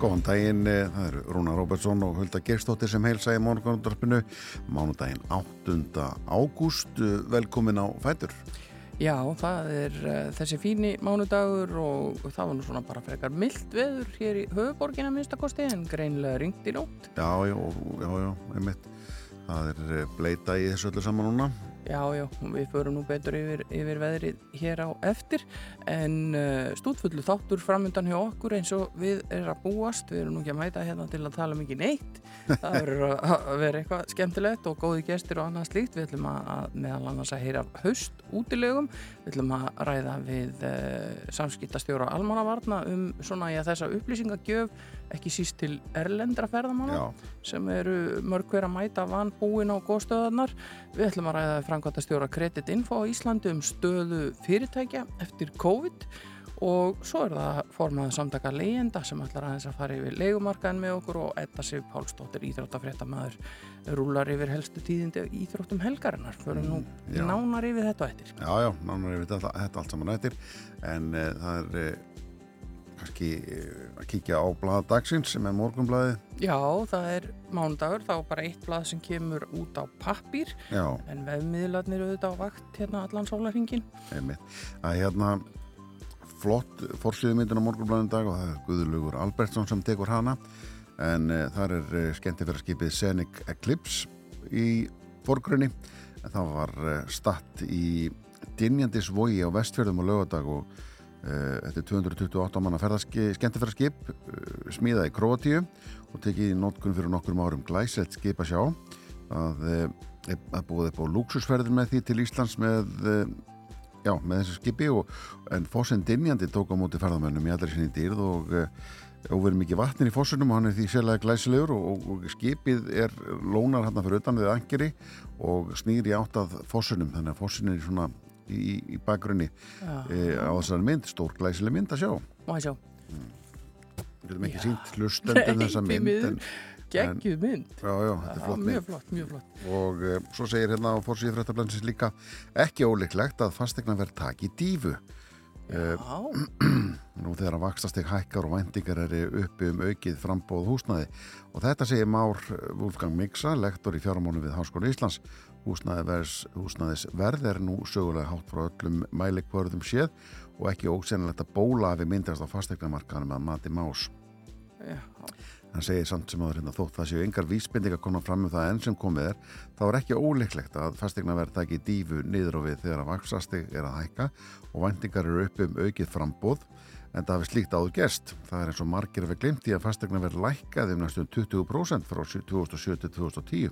Góðan daginn, eh, það eru Rúna Róbertsson og Hulda Gerstóttir sem heilsa í morgunundarpinu mánudaginn 8. ágúst velkomin á Fætur Já, það er uh, þessi fíni mánudagur og það var nú svona bara frekar mildt veður hér í höfuborgina minnstakosti en greinlega ringt í nótt. Já, já, já, já, einmitt það er eh, bleita í þessu öllu saman núna Já, já, við förum nú betur yfir, yfir veðrið hér á eftir en uh, stúdfullu þáttur framöndan hjá okkur eins og við erum að búast, við erum nú ekki að mæta hérna til að tala mikið neitt, það verður að vera eitthvað skemmtilegt og góði gestir og annað slíkt, við ætlum að, að meðal annars að heyra haust útilegum, við ætlum að ræða við uh, samskiptastjóra almannavarna um svona í að þessa upplýsingagjöf ekki síst til erlendra ferðamanna sem eru mörg hver að mæta vanbúin á góðstöðarnar. Við ætlum að ræða framkvæmta stjóra Credit Info á Íslandi um stöðu fyrirtækja eftir COVID og svo er það formaða samtaka leyenda sem ætlar aðeins að fara yfir leikumarkaðin með okkur og Edda Sif Pálsdóttir Íþróttafréttamaður rúlar yfir helstu tíðindi Íþróttum helgarinnar. Förum nú já. nánar yfir þetta eftir. já, já, nánar yfir þetta, þetta allt saman eftir en uh, það er uh, kannski uh, að kíkja á blað dagsins sem er morgunblaði Já, það er mánudagur, þá bara eitt blað sem kemur út á pappír Já, en vefmiðlarnir auðvitað á vakt hérna allan sólarhingin. einmitt að hérna flott fórsliðmyndin á morgunblæðin dag og það er Guðlugur Albertsson sem tekur hana. En uh, þar er uh, skemmtifæraskipið Scenic Eclipse í forgrunni. En það var uh, statt í Dinjandisvogi á vestfjörðum og lögadag og þetta er 228 manna skemmtifæraskip smíðað í Kroatíu og tekið í notkun fyrir nokkur árum glæsett skip að sjá. Það er er búið upp á lúksusferðin með því til Íslands með já, með þessu skipi og, en Fossen Dinjandi tók á móti ferðamönnum í allri sinni dýrð og uh, óverið mikið vatnin í Fossunum og hann er því sérlega glæsilegur og, og, skipið er lónar hann fyrir utan við angeri og snýr í átt að Fossunum þannig að Fossun er svona í, í bakgrunni e, á þessari mynd, stór glæsileg mynd að sjá. Má ég sjá. við getum ekki sínt hlustendur þessa mynd en, Geggjuð mynd. já, já, þetta er flott mjög flott, mjög flott. og e, svo segir hérna á fórsíðu fréttablansins líka ekki óleiklegt að fastegna verð taki dífu Eh, Já, nú þegar að vakstasteg hækkar og væntingar eru uppi um aukið frambóð húsnæði. Og þetta segir Már Wolfgang Miksa, lektor í fjármánu við Háskóla Íslands. Húsnæðis verð er nú sögulega hátt frá öllum mælikvörðum séð og ekki ósennilegt að bóla við myndast á fastegnamarkaðanum að mati Más. Já, Hann segir samt sem áður hérna þótt það séu engar vísbendingar konar fram um það enn sem komið er þá er ekki óleiklegt að fastegnaverð taki dífu niður á við þegar að vaksastig er að hækka og væntingar eru uppi um aukið frambóð en það hafi slíkt áður gerst. Það er eins og margir við glimt í að fastegnaverð lækkaði um næstum 20% frá 2007 til 2010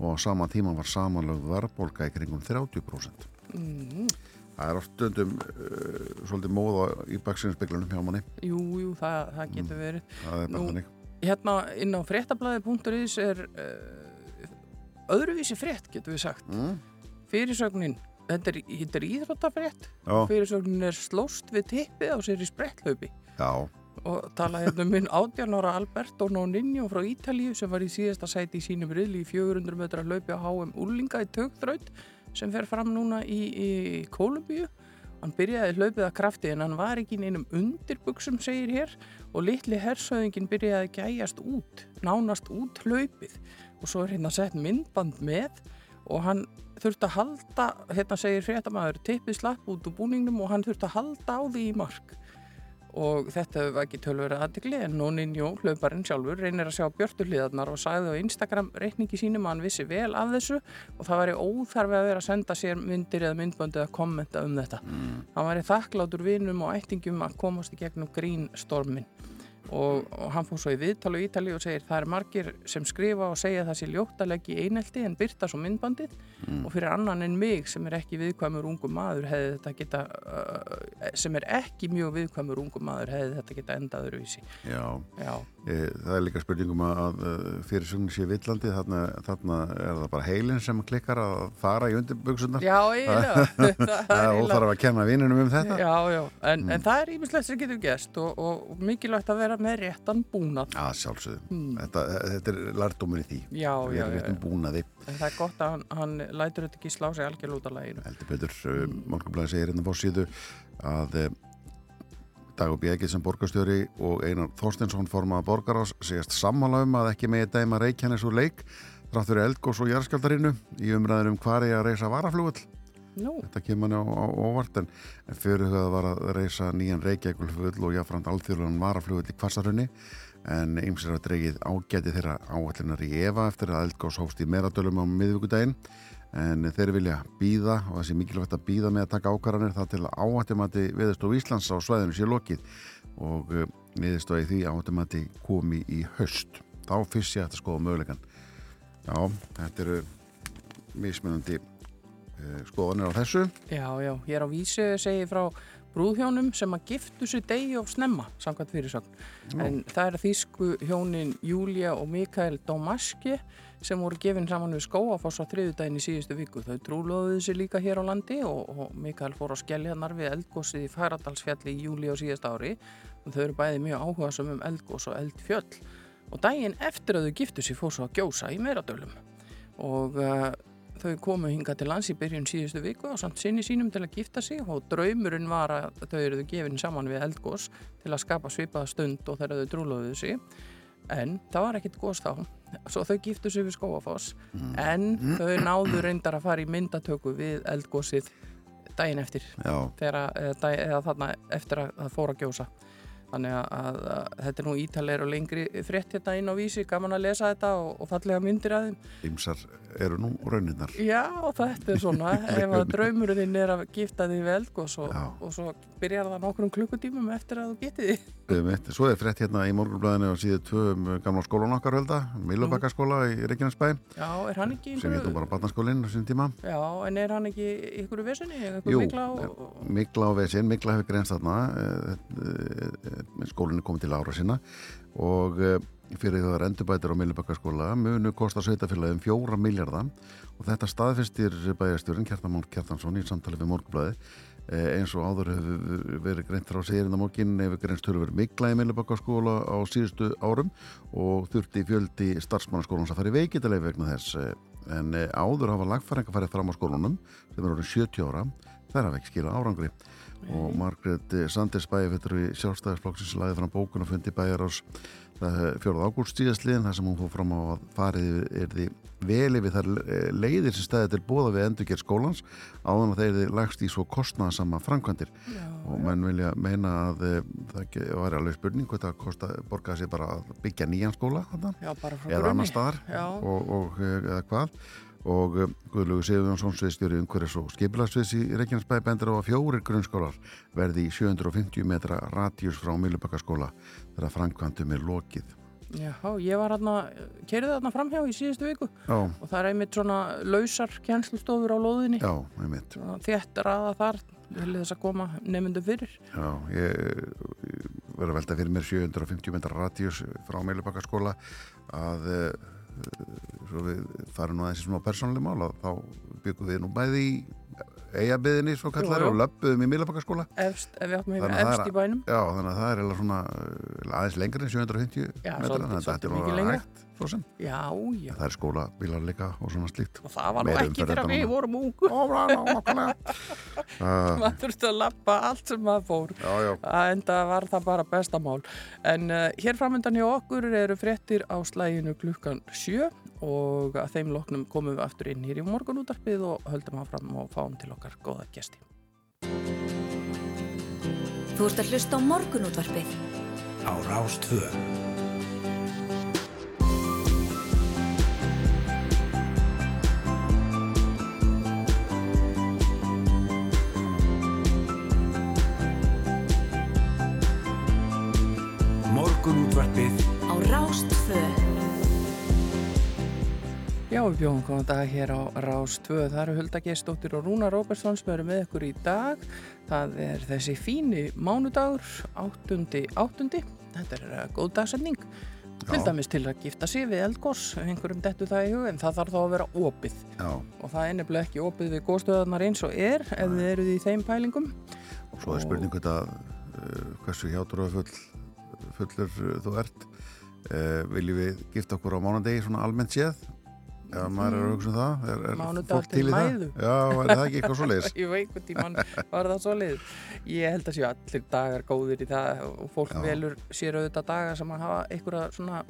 og á sama tíma var samanlögð verðbólka í kringum 30%. mm, Það er oft stundum uh, svolítið móða í baksinnspeglunum hjá manni. jú, jú, það, það getur verið. Það er bara þannig. Hérna inn á fréttablaði.is er uh, öðruvísi frétt, getur við sagt. Mm? Fyrirsögnin, þetta er, er íþróttafrétt. Fyrirsögnin er slóst við tippið á sér í sprettlaupi. já, og tala hérna um minn 18 ára Alberto Noninho frá Ítalíu sem var í síðasta sæti í sínum riðli í 400 metra hlaupi á HM Úlinga í tögþraut sem fer fram núna í, í Kolumbíu hann byrjaði hlaupið að krafti en hann var ekki neinum undirbuksum segir hér og litli hersöðingin byrjaði að gæjast út nánast út hlaupið. Og svo er hérna sett myndband með og hann þurfti að halda hérna segir fréttamaður tippið slapp út úr búningnum og hann þurfti að halda á því í mark og þetta hefur ekki tölverið aðdegli en Noninjó, hlauparinn sjálfur, reynir að sjá björturliðarnar og sagði á Instagram reikningi sínum að hann vissi vel af þessu og það væri óþarfi að vera að senda sér myndir eða myndböndi að kommenta um þetta. Hann væri þakklátur vinum og ættingum að komast í gegnum grínstormin og, og hann fór svo í viðtal og ítali og segir það er margir sem skrifa og segja það sé ljótt að leggja í einelti en byrta svo myndbandið. Og fyrir annan en mig sem er ekki viðkvæmur ungum maður hefði þetta geta uh, sem er ekki mjög viðkvæmur ungum maður hefði þetta geta endað öðruvísi. Já. já, e, það er líka spurningum að, að fyrirsögnin sé villandi þarna, þarna er það bara heilin sem klikkar að fara í undirbuksunar Já, eiginlega. Það er óþarf að kenna vininum um þetta. Já, já, en, Mm. en það er ímislegt sem getur gæst og, og mikilvægt að vera með réttan búnað. Já, sjálfsögðu, þetta, þetta er lærdómur í því Hmm. Já, Við já, erum já. réttum búnaði En það er gott að hann, hann lætur þetta ekki slá sig algjörl út af læginu. heldur betur, mm. Morgunblæði segir hérna fór síðu að e, Dagur Bjegið sem borgarstjóri og Einar Þorstensson formaða borgarás segast sammála um að ekki megi dæma Reykjanes úr leik þrátt fyrir eldgós og jarðskjaldarinnu í umræður um hvar er að reysa varaflugull Nú, þetta kemur hann á, óvart en, fyrir það var að reysa nýjan Reykjavíkulflugull og jáfnframt alþjóðan varaflugull í Kvassarhunni en ymsir að dreigið ágæti þeirra áallinar í Eva eftir að eldgós hófst í meradölum á miðvíkudaginn en þeir vilja býða og sé mikilvægt að býða með að taka ákvarðanir það til að áhættumati viðstof Íslands á svæðinu sé lokið og uh, niðurstofi því áhættumati komi í höst þá fyrst sé þetta skoða möguleikan já, þetta eru mismunandi skoðanir á þessu já, já, ég er á vísi segi frá brúðhjónum sem að giftu sér degi of snemma, samkvæmt fyrirsögn. En það er þýsku hjónin Júlia og Mikael Domaski sem voru gefin saman við skóafoss á þriðudaginn í síðustu viku. Þau trúlóðuðu sér líka hér á landi og, og Mikael fór á skelljarnar við eldgósið í Færadalsfjalli í júli á síðast ári. Og þau eru bæði mjög áhuga um eldgós og eldfjöll. Og daginn eftir að þau giftu sér fór svo að gjósa í meiradölum. Og uh, þau komu hinga til lands í byrjun síðustu viku og samt sinni sínum til að gifta sig og draumurinn var að þau eruðu gefin saman við eldgós til að skapa svipaða stund og þegar þau trúlóðuðu sig. En það var ekkit gós þá. Svo þau giftu sig við skóafoss en þau náðu reyndar að fara í myndatöku við eldgósið daginn eftir. Þegar, eða, dag, eða þarna eftir að það fór að gjósa þannig að, að, að þetta er nú ítalegir og lengri frétt hérna inn á vísi, gaman að lesa þetta og, og fallega myndir að þeim. Ymsar eru nú rauninnar Já, þetta er svona ef að draumurinn er að gifta við eldgós og, Já. og svo byrjar það nokkrum klukkutímum eftir að þú getið því Eitt. Svo er frétt hérna í morgunblæðinu og síðu tvö um gamla skólan okkar hölda, Milubakkaskóla í Reykjanesbæ Já, er hann ekki sem hétt nú bara barnaskólinn á sín tíma. Já, en er hann ekki ykkur í vesinni? Jú, mikla og... Mikla á vesinn, Mikla hefur grenst þarna, eh, eh, skólinn er komið til ára sinna og eh, fyrir það er endurbætir á Milubakkaskóla munu kosta sveitafélagum fjóra miljardar og þetta staðfistir bæjarstjórin Kjartan Már Kjartansson í samtali við morgunblæði Eh, eins og áður hefur verið greint frá segirindamókin hefur greinst tölur verið mikla í Millibakkaskóla á síðustu árum og þurfti fjöldi starfsmannaskólans að fara í veikitaleg vegna þess eh, en eh, áður hafa lagfæringa farið fram á skólunum sem er orðin 70 ára þær hafa ekki skilað árangri. Og Margrét Sanders bæjarfettur í sjálfstæðisflokksins laði fram bókun og fundi bæjar ás fjóruð ágúst síðastliðin þar sem hún fór fram á að farið er því vel yfir þær eh, leiðir sem stæði til bóða við endurgerð skólans áðan að þeir eru lagst í svo kostnaðsama framkvæmdir. Já, og menn vilja meina að e, það væri alveg spurning hvað það kosta, borgaði sér bara að byggja nýjan skóla þarna, já, eða annar staðar og, og e, eða hvað og e, Guðlugu Sigurjónsson sviðstjóri umhverfis og skipilagsviðs í Reykjanesbæ bendur á að fjórir grunnskólar verði í 750 metra radíus frá Milubakkaskóla þegar framkvæmdum er lokið já, ég var hérna, kerið þarna framhjá í síðustu viku Já, og það er einmitt svona lausar kjenslustofur á lóðinni. já, einmitt Þétt raða þar, til þess að koma nefndu fyrir. Já, ég, ég verður að velta fyrir mér 750 metra radíus frá Meilubakkaskóla að uh, svo við farum nú aðeins í svona persónuleg mál að þá byggum við nú bæði í eigabiðinni svo kallar og löppuðum í Meilubakkaskóla Efst, ef Þannig að efst í bænum. Já, þannig að það er svona uh, aðeins lengur en 750 Já, metra þannig að þetta er lengra. hægt svo sem Já, já. það er skólabílar líka og svona slíkt Og það var nú Meira ekki þegar við vorum ungu. Uh, maður þurfti að lappa allt sem maður fór. Já, já, að enda var það bara bestamál en uh, hér framöndan hjá okkur eru fréttir á slæginu klukkan sjö og að þeim loknum komum við aftur inn hér í morgunútarpið og höldum áfram og fáum til okkar góða gesti Þú ert að hlusta á morgunútvarpið. á Rástvö. Morgunútvarpið Á Rástfö. Já, við bjóðum góðan dag hér á Rás 2. Það eru Hulda Gestóttir og Rúna Róbertsson sem eru með ykkur í dag. Það er þessi fíni mánudagur, áttundi, áttundi. Þetta er uh, góð dagsending. til dæmis til að gifta sig við eldgós, einhverjum dettu það í hug, en það þarf þá að vera opið Já, og það er nefnilega ekki opið við góðstöðarnar eins og er ef þið eruð í þeim pælingum. og svo er spurning þetta uh, hversu hjátur og full, fullur uh, þú ert uh, viljum við gifta okkur á mánandegi svona almennt séð ef maður er að hugsa um það er, er Mánudag til í það? mæðu. Já, er það ekki eitthvað svo leiðis? Ég veit einhvern tímann var það svo lið. Ég held að séu allir dagar góðir í það og fólk Já. velur sér auðvitað dagar sem að hafa einhverja svona,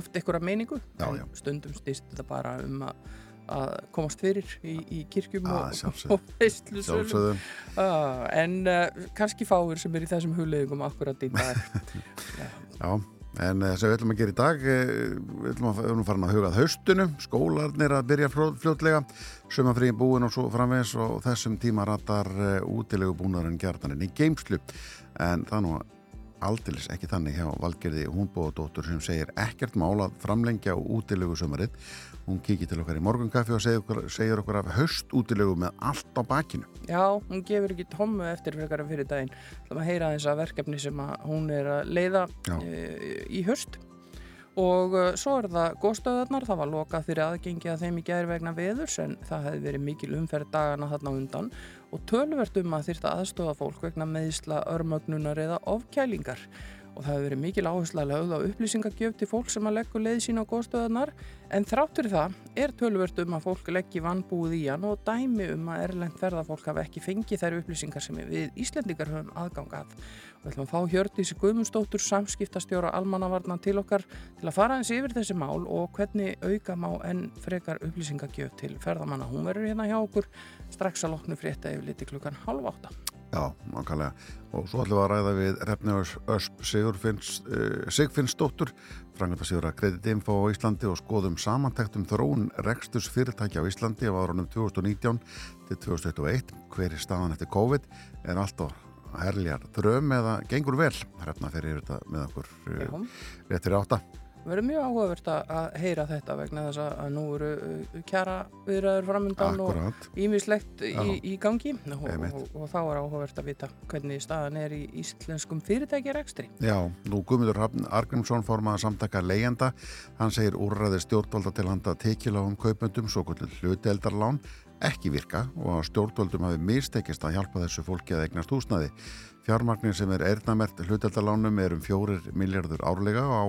oft einhverja meiningu. Já, já. Stundum stýst þetta bara um að að komast fyrir í, í kirkjum Ah, og, og veistlusölum ah, en uh, kannski fáir sem er í þessum hugleðingum akkurat í dag. Já, en uh, sem við ætlum að gera í dag uh, við ætlum að, við ætlum að fara að hugað haustunum skólarnir að byrja fljót, fljótlega sumafríin búin og svo framvegs og þessum tíma ratar útilegu búnarinn gjartaninn í geimslu en það nú aldeilis ekki þannig hjá Valgerði Húnbóðadóttur sem segir ekkert mál að framlengja útilegu sumarið hún kikið til okkar í morgunkaffi og segir okkur, segir okkur af haust útilegu með allt á bakinu. Já, hún gefur ekki tómu eftir en fyrir daginn. Það maður heyra þess að verkefni sem að hún er að leiða e, í höst og uh, svo er það góðstöðarnar, það var lokað fyrir aðgengi að þeim í gæri vegna veðurs en það hefði verið mikil umferð dagana þarna undan. Og tölvert um að þyrta aðstofa fólk vegna meðisla, örmögnunar eða ofkælingar. Og það hefur verið mikil áhersla lögð á upplýsingagjöf til fólk sem að leggur leið sína á góðstöðarnar en þrátt fyrir það er tölvert um að fólk leggji vannbúið í hann og dæmi um að erlend ferðafólk hafi ekki fengið þær upplýsingar sem við Íslendingar höfum aðgangað. Við ætlum að fá Hjördísi Guðmundsdóttur samskiptastjóra almannavarna til okkar til að fara eins yfir þessi mál og hvernig auka má enn frekar upplýsingagjöf til ferðamanna. Hún verður hérna hjá okkur strax að loknu frétta yfir liti klukkan halv átta. Já, nákvæmlega. Og svo ætlum við að ræða við Hrefni Ösp Sigurfinns, uh, Sigfinnsdóttur, franganda sigur að kreditinfo á Íslandi og skoðum samantektum þróun reksturs fyrirtækja á Íslandi á árunum 2019 til 2021. Hver er staðan eftir COVID? Er allt á herljar dröm eða gengur vel? Hrefna fyrir þetta með okkur uh, Já. rétt fyrir átta. Verður mjög áhugavert að heyra þetta vegna þess að nú eru uh, kjara viðræður framundan og Akkurat. ímislegt í, í gangi og, og, og þá er áhugavert að vita hvernig staðan er í íslenskum fyrirtækjarekstri. Já, nú Guðmundur Argrímsson formaða samtaka leigjanda, hann segir úrræði stjórnvalda til handa tekiláum kaupmöndum, svo kvöldur hluteldarlán ekki virka og að stjórnvaldum hafi mistekist að hjálpa þessu fólki að eignast húsnaði. Fjármagnir sem er erðnamert hluteldarlánum er um fjórir miljardur árlega á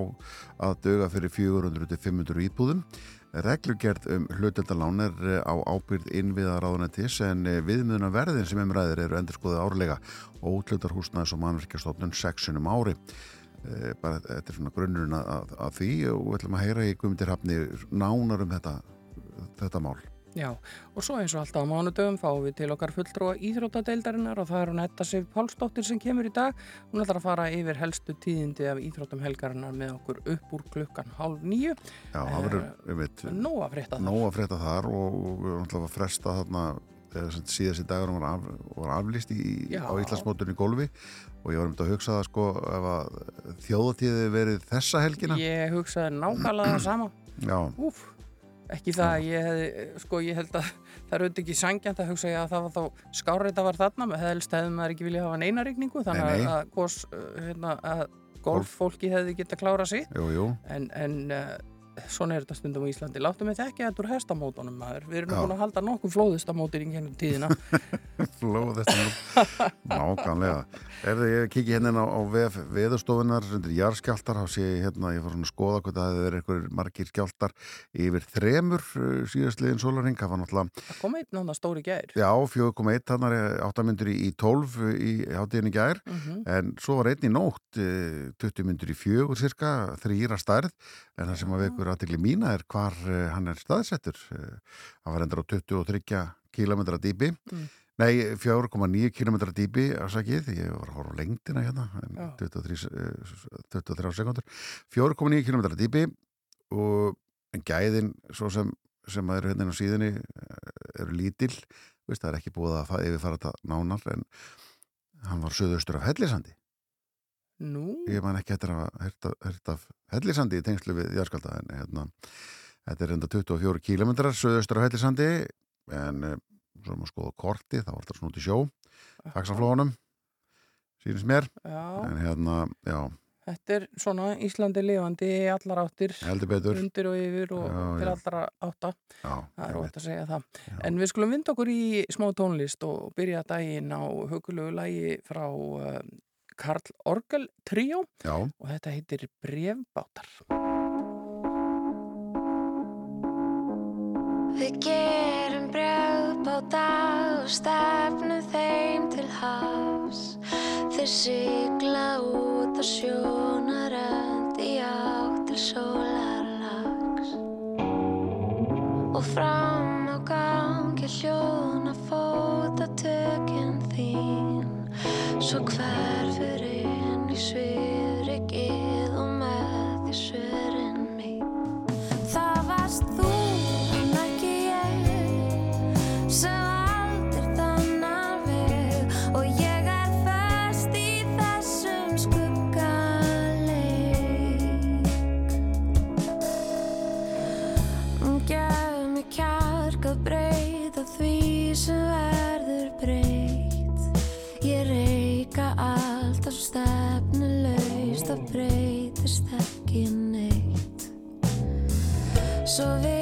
að döga fyrir 400-500 íbúðum. Reglugerð um hluteldarlán er eh, á ábyrð innviðaráðunetis en eh, viðmiðuna verðin sem umræðir eru endur skoðið árlega og útlutar húsnaðis og mannverkjastofnun sexunum ári. Eh, bara þetta er svona grunnurinn að, að, því og við ætlum að heyra í Guðmundir Hafni nánar um þetta, þetta mál. Já, og svo eins og alltaf á mánudöfum fáum við til okkar fulltrúa íþróttadeildarinnar og það er hún Etta Sif Pálsdóttir sem kemur í dag. Hún ætlar að fara yfir helstu tíðindi af íþróttum helgarinnar með okkur upp úr klukkan hálf nýju. Já, það verður, við veit, Nó að frétta það. nóg að frétta þar og við ætlum að fresta þarna eh, síðast í dagur var, af, var aflýst í, á Íslandsmótunni í golfi og ég var um þetta að hugsa það sko ef að þjóðatíði verið þessa helgina. Ég hugsaði nákvæmlega það sama. Já, Úf, ekki það að ég hefði, sko ég held að það er auðvitað ekki sangjant að hugsa ég að það var þá skárreita var þarna, með helst hefði maður ekki viljað hafa neina rigningu, þannig Nei, nei. að, að, uh, hérna, að golffólki hefði getað klára sig, jú, jú. en, en uh, svona er þetta stundum á Íslandi. Láttu mig þekki þetta úr hestamótunum maður, við erum búin að halda nokkuð flóðustamótir í gennum tíðina. Flóð þetta nú. Nákvæmlega. Ef ég kikið hérna á, veðurstofunar undir jarðskjáltar, þá sé ég hérna, ég fór svona að skoða hvað það hefði verið einhverjir margir skjáltar yfir þremur uh, síðastliðin sólarring. Það var náttúrulega, Það kom einn náttúrulega stóri gær. já, 4,1 þannig áttamundur í, í 12 í hátíðinni gær, Mm en svo var einn í nótt, uh, 20 myndur í fjögur cirka, þrýra stærð, en það sem að vekur aðtegli mína er hvar uh, hann er staðsettur. Uh, hann var endur á 23 kilometra dýpi. Mm. Nei, 4,9 km dýpi afsakið, ég var að horfa lengdina hérna, Já. 23, eh, 23 sekundur, 4,9 km dýpi og gæðin svo sem, sem eru hérna á síðunni eh, eru lítil, veist, það er ekki búið að fa- yfirfara þetta nánar, en hann var söðaustur af Hellisandi. Nú, Ég man ekki eftir að af Hellisandi í tengslu við Járskálda, en hérna, þetta er enda 24 km söðaustur af Hellisandi, en eh, svo maður skoða korti, þá var þetta svona út í sjó, faksaflóðunum, sínist mér, já, en hérna, já, þetta er svona Íslandi lifandi í allar áttir, undir og yfir og Já, til já. allra átta. Já, Það er ótt að segja það. En við skulum vinda okkur í smá tónlist og byrja daginn á hugulegu lagi frá uh, Karl Orgel Tríó já, og þetta heitir Brefbátar. Við gerum brjóðbáta og stefnum þeim til hafs. Þeir sigla út á sjónarönd í átt til sólarlags. Og fram á gangi hljóna fótatökin þín. Svo hverfur inn í svifrikið og með því svörin Svo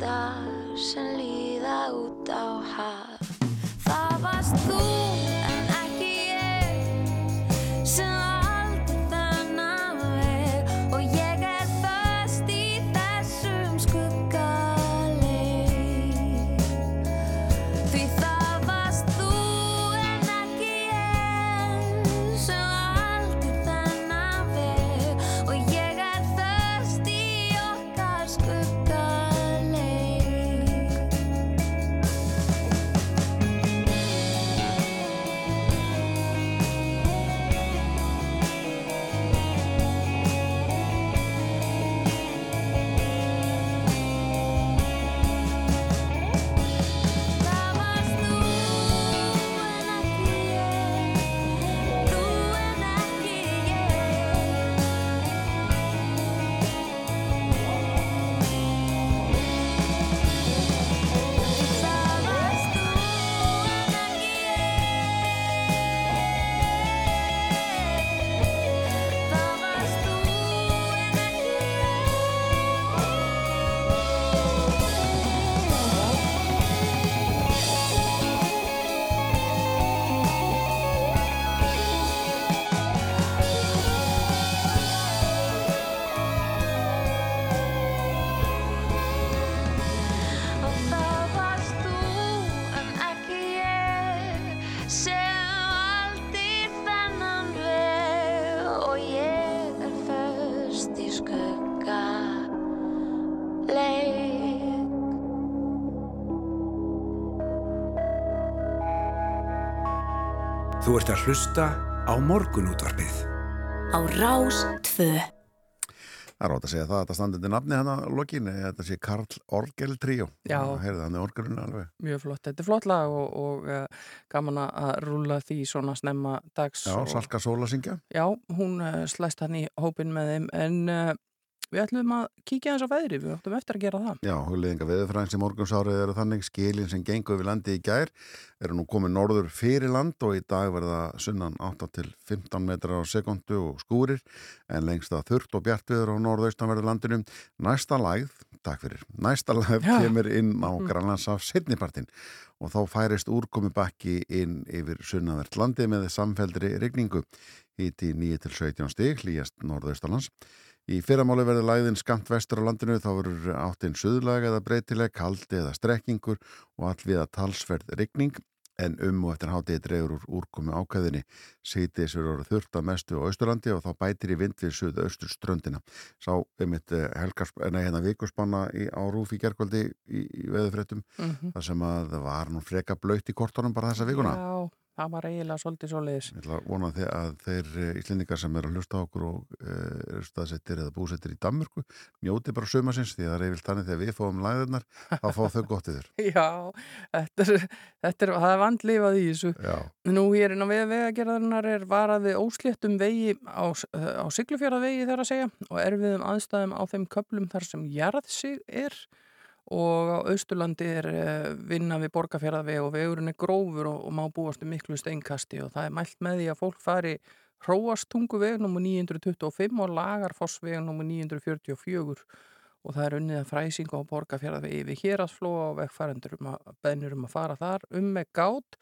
dar. Þú ert að hlusta á morgunútvarpið. Á Rás 2. Það er ótt að segja það að þetta standi til nafni hann að lokinni, þetta sé Karl Orgel Tríó. Já. Heyrðu, hann er orgelun alveg. Mjög flott, þetta er flott lag og, og uh, gaman að rúla því svona snemma dags Já, og, Salka Sóla syngja. Já, hún uh, slæst hann í hópin með þeim en uh, við ætlum að kíkja þess á veðri, við ætlum eftir að gera það. Já, hugleðinga veðurfræðins í morgunsárið eru þannig skilin sem gengur við landi í gær eru nú komið norður fyrir land og í dag verða sunnan 8 til 15 metrar á sekundu og skúrir en lengst að þurft og bjartviður á norðaustanverðu landinu. Næsta lægð, takk fyrir, næsta lægð Já. kemur inn á Grænlandsaf setnipartin og þá færist úrkomi bakki inn yfir sunnavert landi með samfeldri rigningu. Híti 9 til 17 stig, hlýjast norðaustalands. Í fyrramáli verður læðin skamt vestur á landinu þá verður áttinn suðlag eða breytileg, kaldi eða strekkingur og allvið að talsverð rigning en um og eftir hátíði dregur úr úrkomi ákæðinni. Sýtis verður þurft að mestu á Austurlandi og þá bætir í vind við suðu austur ströndina. Sá nei, hérna vikuspanna í, á rúf í gerkvöldi í, í veðufréttum Mm þar sem að það var nú freka blöyt í kortunum bara þessa vikuna. Já, það var eiginlega svolítið svoleiðis. Ég ætla að vona þe- að þeir eh, Íslendingar sem eru að hlusta okkur og uh, eru staðsettir eða búsettir í Danmörku njóti bara sumasins því að það er yfir þannig þegar við fáum læðirnar þá fá þau gott yfir. Já, þetta er, þetta er, það er vandlifað í þessu. Já, Nú hér inn á vega vegagerðarinnar er varað við ósléttum vegi á, á Siglufjörðavegi þar að segja og erfiðum aðstæðum á þeim köplum þar sem jarðsig er og á Austurlandi er eh, vinna við borgarfjörðavegi og vegurinn er grófur og, og má búast um miklu steinkasti og það er mælt með því að fólk fari Hróastungu veg nr. 925 og Lagarfossveg nr. 944 og það er unnið að fræsing á borgarfjörðavegi við héraðsflóa og vegfærendur um að beðnur um að fara þar um með gát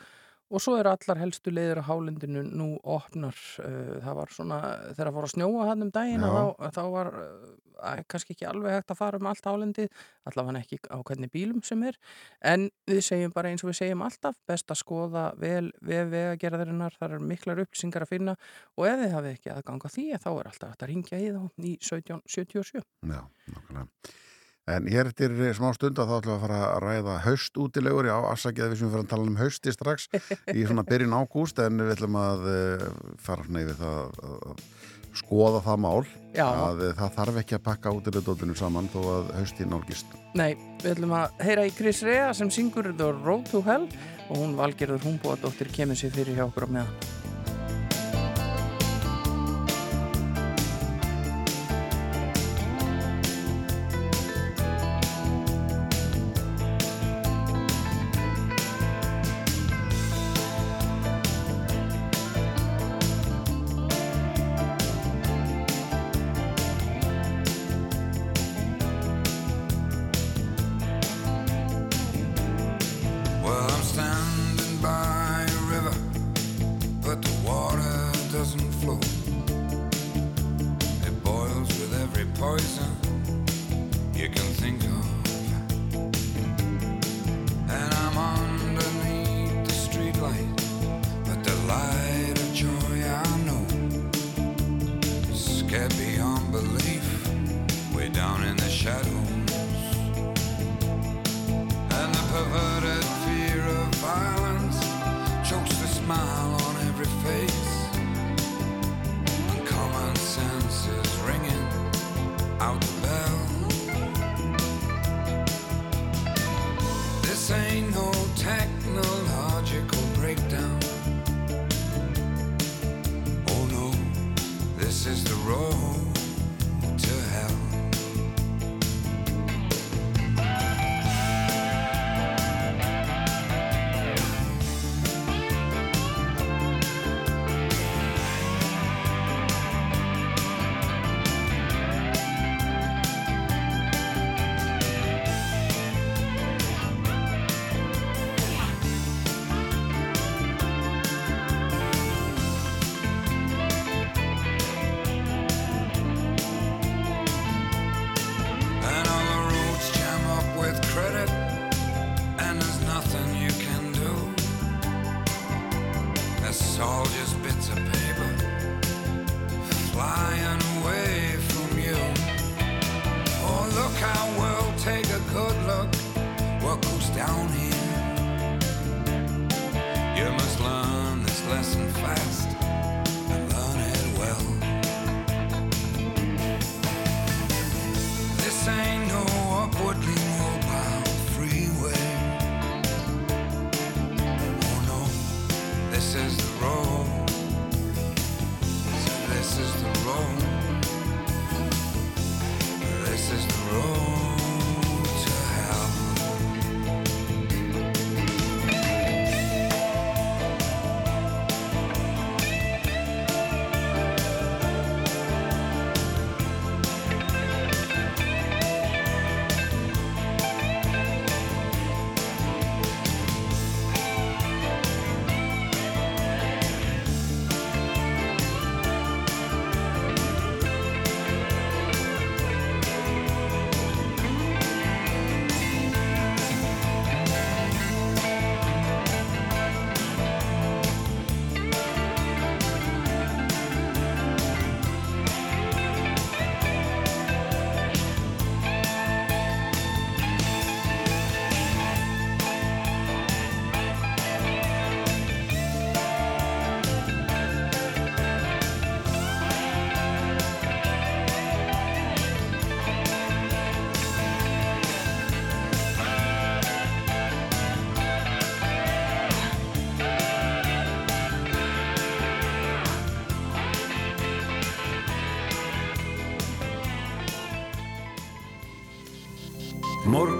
og svo eru allar helstu leiðir á hálendinu nú opnar uh, það var svona, þegar að fór að snjóa hann um daginn þá, þá var uh, kannski ekki alveg hægt að fara um allt hálendið allavega ekki á hvernig bílum sem er. En við segjum bara eins og við segjum alltaf best að skoða vel við vegagerðarinnar, þar er miklar upplýsingar að finna. Og ef þið hafið ekki aðganga því þá er alltaf að ringja í þá í 1777 já, nákvæmlega. En hér eftir smá stund að þá ætlum við að fara að ræða haust útilegur, já, afsakið að við sem við fyrir að tala um hausti strax í svona byrjun ágúst en við ætlum að uh, fara svona yfir það að, að skoða það mál Já. að uh, það þarf ekki að pakka útilegdótinu saman þó að hausti nálgist. Nei, við ætlum að heyra í Chris Rea sem syngur The Road to Hell og hún valgerður Húmbóðadóttir kemur sér fyrir hjá okkur á meðan.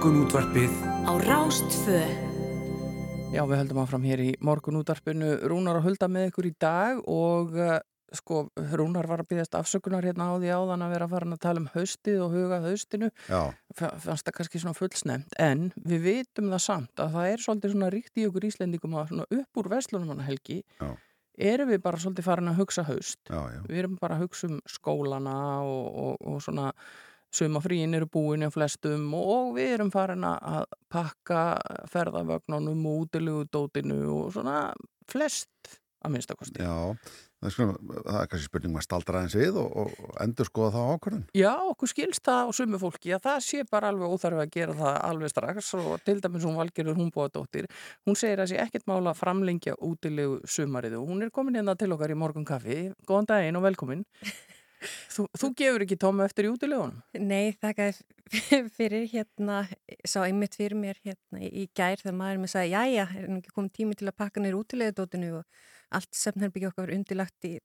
Morgun útvarpið á Rástvö. Já, við höldum áfram hér í morgun útarpinu Rúnar að hulda með ykkur í dag og uh, sko, Rúnar var að byggast afsökunar hérna á því áðan að vera að fara að tala um haustið og huga haustinu fannst það kannski svona fullsnemt en við vitum það samt að það er svolítið svona ríkt í okkur Íslendingum að svona upp úr vestlunum hana helgi Já. erum við bara svolítið farin að hugsa haust já, já. við erum bara að hugsa um skólana og, og, og svona sumafríin eru búin á flestum og við erum farin að pakka ferðavögnunum og útilegu dótinu og svona flest að minnstakosti. Já, það er, svona, það er kannski spurning maður staldra eins við og, og endur skoða það ákvörðun. Já, okkur skilst það á sumu fólki að það sé bara alveg óþarfi að gera það alveg strax og til dæmis hún valgerur hún búa dóttir. Hún segir að sé ekkert mála að framlengja útilegu sumarið og hún er komin hérna til okkar í morgun kaffi. Góðan daginn og velkomin. Þú, þú gefur ekki tóma eftir í útilegunum? Nei, þakka fyrir hérna, sá einmitt fyrir mér hérna í gær þegar maður mér sagði, jæja, er nú ekki komið tími til að pakka neyru útilegðadótinu og allt sefnherbyggja okkar var undilagt í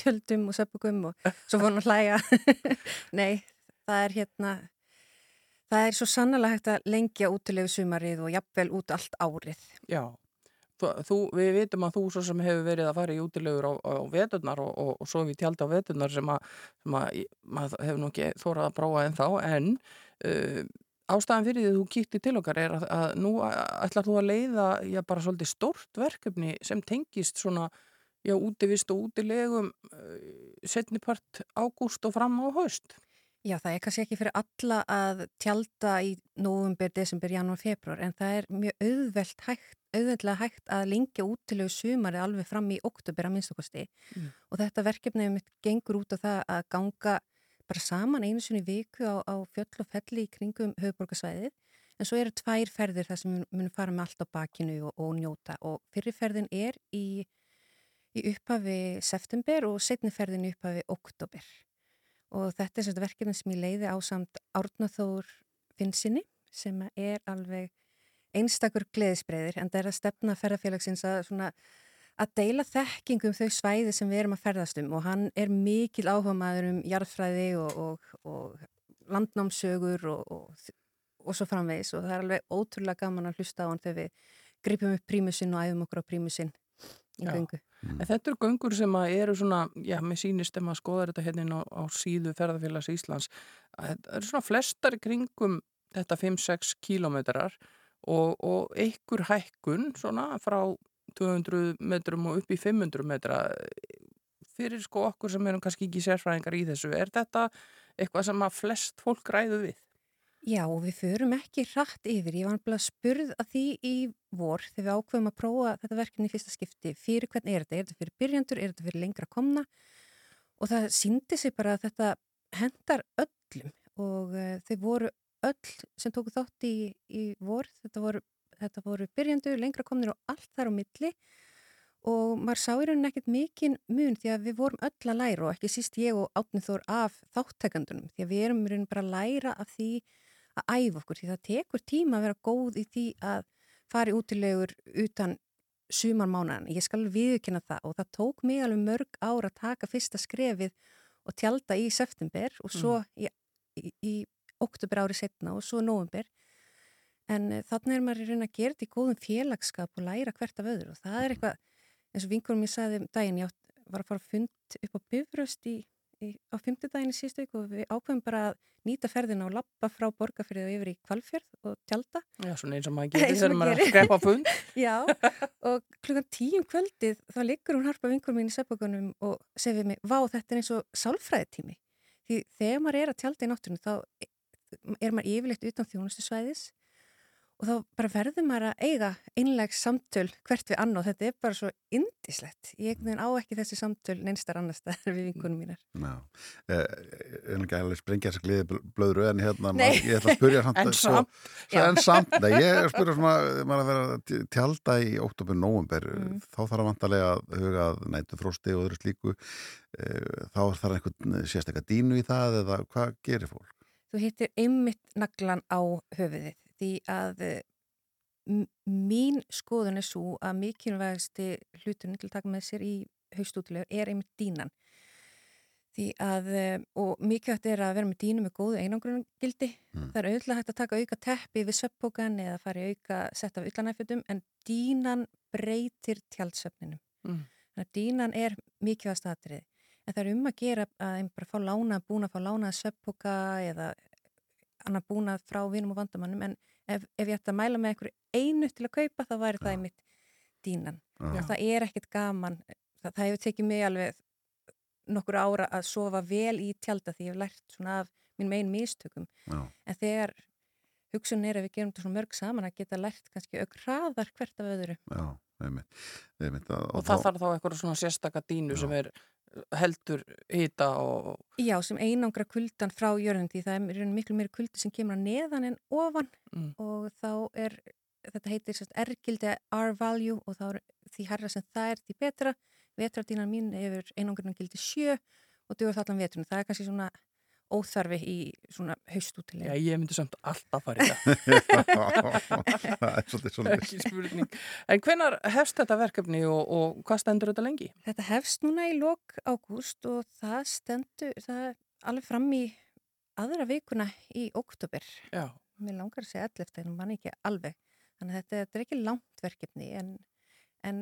tjöldum og söpugum og svo fór hann að hlæja. Nei, það er hérna, það er svo sannlega hægt að lengja útilegu sumarið og jafnvel út allt árið. Já. Þú, við vitum að þú svo sem hefur verið að fara í útilegur á, á veturnar og, og, og svo við tjálta á veturnar sem að, sem að maður hefur nú ekki þórað að prófa en þá en uh, ástæðan fyrir því að þú kýtti til okkar er að, að nú ætlar þú að leiða já, bara svolítið stórt verkefni sem tengist svona já, útivist og útilegum uh, setnipart ágúst og fram á haust. Já, það er kannski ekki fyrir alla að tjálta í november, desember, janúar, februar en það er mjög auðvelt hægt, auðveldlega hægt að lengja útilegu sumarið alveg fram í oktober að minnstakosti Mm. og þetta verkefni mitt gengur út á það að ganga bara saman einu sinni í viku á, á fjöll og felli í kringum höfuborgarsvæðið en svo eru tvær ferðir þar sem munum fara með allt á bakinu og, og njóta. Og fyrirferðin er í, í upphafi september og setniferðin í upphafi oktober og þetta er verkefni sem ég leiði á samt Árnaþór Finnsinni sem er alveg einstakur gleðisbreiðir en það er að stefna ferðarfélagsins að svona að deila þekkingum þau svæði sem við erum að ferðast um. Og hann er mikil áhuga maður um jarðfræði og, og, og landnámsögur og, og, og svo framvegis. Og það er alveg ótrúlega gaman að hlusta á hann þegar við gripum upp prímusinn og æfum okkur á prímusinn í göngu. En þetta eru göngur sem að eru svona, já, mér sýnist ef maður skoðar þetta hérna inn á, á síðu ferðarfélags Íslands, að þetta eru svona flestar kringum þetta 5-6 kílómetrar og, og einhver hækkun svona frá 200 metrum og upp í 500 metra fyrir sko okkur sem erum kannski ekki sérfræðingar í þessu. Er þetta eitthvað sem að flest fólk ræðu við? Já, við förum ekki rætt yfir. Ég var nefnilega spurð að því í vor þegar við ákveðum að prófa þetta verkefni í fyrsta skipti. Fyrir hvern er þetta? Er þetta fyrir byrjandur? Er þetta fyrir lengra komna? Og það síndi sig bara að þetta hendar öllum og uh, þau voru öll sem tóku þátt í, í vor. Þetta voru, þetta voru byrjandur, lengra komnir og allt þar á milli og maður sá í rauninni ekkert mikinn mun því að við vorum öll að læra og ekki síst ég og Átni Þór af þáttekandunum því að við erum í rauninni bara að læra af því að æfa okkur því það tekur tíma að vera góð í því að fara í útilegur utan sumarmánaðan. Ég skal viðkynna það og það tók mig alveg mörg ár að taka fyrsta skrefið og tjálta í september og svo í, í, í oktober ári setna og svo november en uh, þannig er maður í raun að gera þetta í góðum félagskap og læra hvert af öðru og það er eitthvað eins og vinkurum ég sagði um daginn, ég átt, var að fara að fund upp á bifröst í, í, á fymtudaginn í síðustu viku og við ákveðum bara að nýta ferðina og lappa frá borgarfyrði og yfir í kvalfjörð og tjálta. Já, svona eins og maður getur þegar maður er að skrepa á fund. Já, og klukkan tíum kvöldið þá liggur hún harpa vinkur mín í söpbökunum og segir við mig, vá þetta er eins og sálfræðitími. Því þegar maður er að tjálta í náttúrunum þá er maður yfirleitt utan þjónustu svæðis og þá bara verður maður að eiga einleg samtöl hvert við annað. Þetta er bara svo indislegt. Ég veginn á ekki þessi samtöl neinstar annar staðar við vinkunum mínar. Já, eh, er ekki alveg sprengja þess að gliði blöðru en hérna, maður, ég ætla að spyrja samt En samt. svo- en samt, nei, ég er að spyrja svona, maður að vera að tjálta í november, Mm. þá þarf að vantarlega að huga að nætu frósti og öðru slíku, Eh, þá þarf einhvern sérstakka dínu í það eða hvað gerir fólk? Þú hittir einmitt naglan á höfuðið því að eh, mín skoðun er svo að mikilvægasti hluturinn til að taka með sér í haustútilegur er einmitt dínan. Því að, eh, og mikilvægt er að vera með dýnu með góðu einangrunagildi. Mm. Það er auðvitað hægt að taka auka teppi við söppókan eða fara í auka sett af yllanæfjötum en dýnan breytir tjaldsöfninum. Mm. Þannig að dýnan er mikilvægast aðrið. En það er um að gera að einn bara fá lána, búna að fá lána söppóka eða annar búna frá vinum og vandamannum en ef, ef ég ætti að mæla með einhverju einu til að kaupa þá væri það einmitt dýnan. Já. Og það er ekkert gaman, það, það hefur tekið mig alveg nokkur ára að sofa vel í tjalda því ég hef lært svona af mín megin mistökum. Já. En þegar hugsun er að við gerum þetta svona mörg saman að geta lært kannski auk hraðar hvert af öðru. Já, einmitt, einmitt að, Og það þarf þá eitthvað svona sérstaka dínu Já. sem er heldur hita og Já, sem einangra kuldan frá jörðin því það er miklu meiri kuldi sem kemur að neðan en ofan Mm. og þá er, þetta heitir sérst R-gildi R-value og þá er því herra sem það er því betra. Vetradínan mín hefur einangrunum gildi 7 og dugur það allan vetrunum. Það er kannski svona óþarfi í svona Já, haustútilega. ég myndi samt alltaf fara í það, það er svolítið svolítið ekki spurning. En hvenar hefst þetta verkefni og, og hvað stendur þetta lengi? Þetta hefst núna í lok ágúst og það stendur, það er alveg fram í aðra vikuna í oktober. Já, Mér langar að segja 11, en mann ekki alveg. Þannig að þetta, þetta er ekki langt verkefni en, en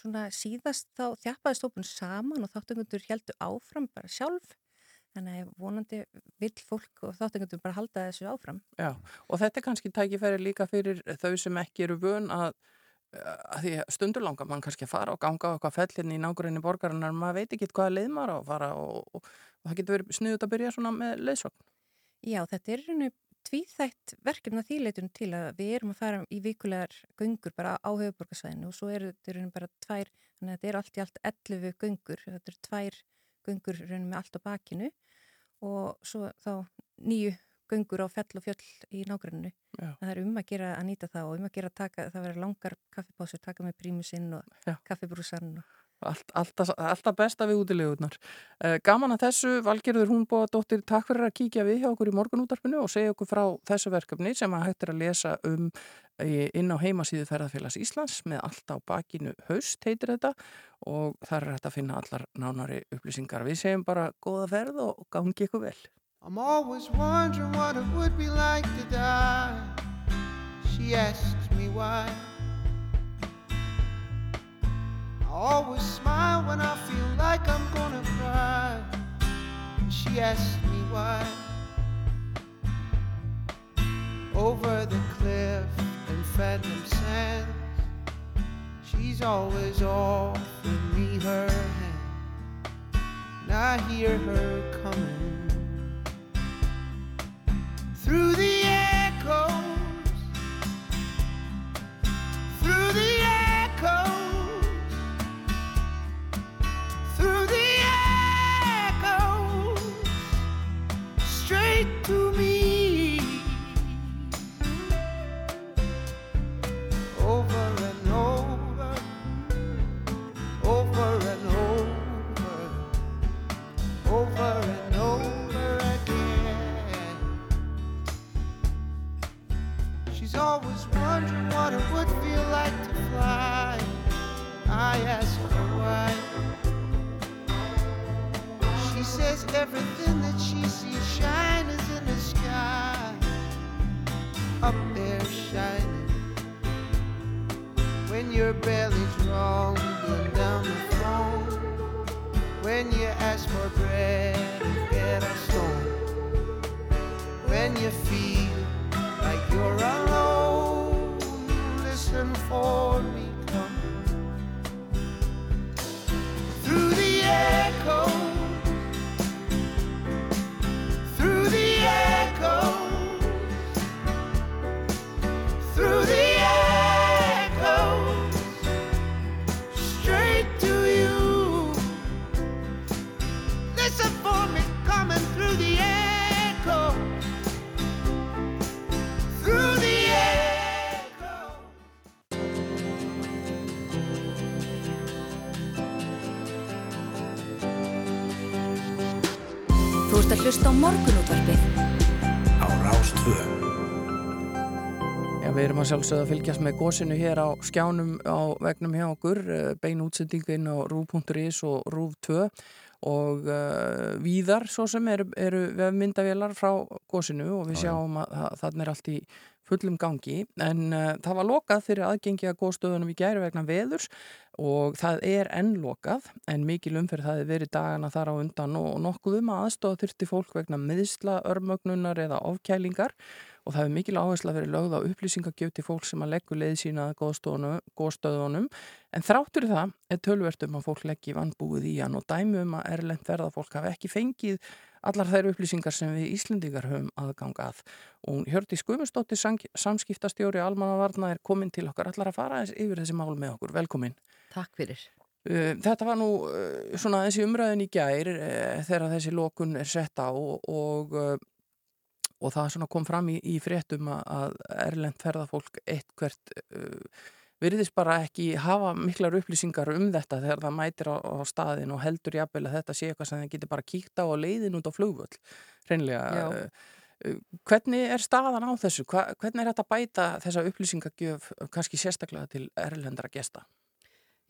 svona síðast þá þjappaðist hópun saman og þáttengundur heldur áfram bara sjálf. Þannig að vonandi vill fólk og þáttengundur bara halda þessu áfram. já. Og þetta er kannski tækifæri líka fyrir þau sem ekki eru vön að, að því að stundur langar mann kannski fara og ganga á eitthvað fellinni í nágrunni borgarinnar, maður veit ekki hvaða leið maður á að fara og, og, og það getur verið sniðut að byrja svona með leiðsvagn. Já, þetta er rauninu tvíþætt verkefna þýleitun til að við erum að fara í vikulegar göngur bara á höfuborgarsvæðinu og svo eru þetta rauninu bara tvær, þannig að þetta er allt í allt 11 göngur, þetta eru tvær göngur rauninu með allt á bakinu og svo þá nýju göngur á fell og fjöll í nágranninu. Já. Það er um að gera að nýta það og um að gera að taka, það vera langar kaffipásur, taka með prímusinn og Já. kaffibrúsan og Allt, alltaf, alltaf besta við útilegurnar. Uh, gaman að þessu, Valgerður Húnbóðadóttir, takk fyrir að kíkja við hjá okkur í morgunútarpinu og segja okkur frá þessu verkefni sem að hægt er að lesa um eh, inn á heimasíðu Ferðarfélags Íslands með allt á bakinu haust heitir þetta og þar er hægt að finna allar nánari upplýsingar. Við segjum bara góða ferð og gangi ykkur vel. I'm always wondering what it would be like to die. She asks me why. I always smile when I feel like I'm gonna cry. She asks me why. Over the cliff in phantom sands, she's always offering me her hand. And I hear her coming through the echoes, through the echoes, through the echoes, straight to me. Morgunútvarpið á Rástvö. Já, við erum að sjálfsögða að fylgjast með gósinu hér á skjánum á vegnum hjá okkur, eh, bein útsendingin á rúf.is og rúf2 og uh, víðar svo sem eru, eru myndavélar frá gósinu og við Já, já. sjáum að, að þannig er allt í fullum gangi en uh, það var lokað fyrir aðgengi að góðstöðunum í gæri vegna veðurs og það er enn lokað en mikil umferð það hefur verið dagana þar á undan og nokkuð um að aðstofa þurfti fólk vegna miðsla, örmögnunar eða ofkælingar og það hefur mikil áhersla verið lögð á upplýsingagjöf til fólk sem að leggur leið sína góðstöðunum, en þráttur það er tölvert um að fólk leggji vannbúið í hann og dæmi um að erlend verðafólk hafi ekki fengið allar þær upplýsingar sem við Íslendingar höfum aðganga að. Og Hjördi Skumustóttir, samskiptastjóri Almannavarna er komin til okkar allar að fara yfir þessi mál með okkur. Velkomin. Takk fyrir. Uh, Þetta var nú uh, svona þessi umræðin í gær uh, þegar þessi lokun er sett á og, og, það kom fram í, í fréttum að- erlend ferðafólk eitt hvert uh, virðist bara ekki hafa miklar upplýsingar um þetta þegar það mætir á, á staðin og heldur jafnvel að þetta sé eitthvað sem það getur bara kíkt á og leiðin út á flugvöll hreinlega. Já. Hvernig er staðan á þessu? Hva, hvernig er þetta að bæta þessa upplýsingagjöf kannski sérstaklega til erlendra gesta?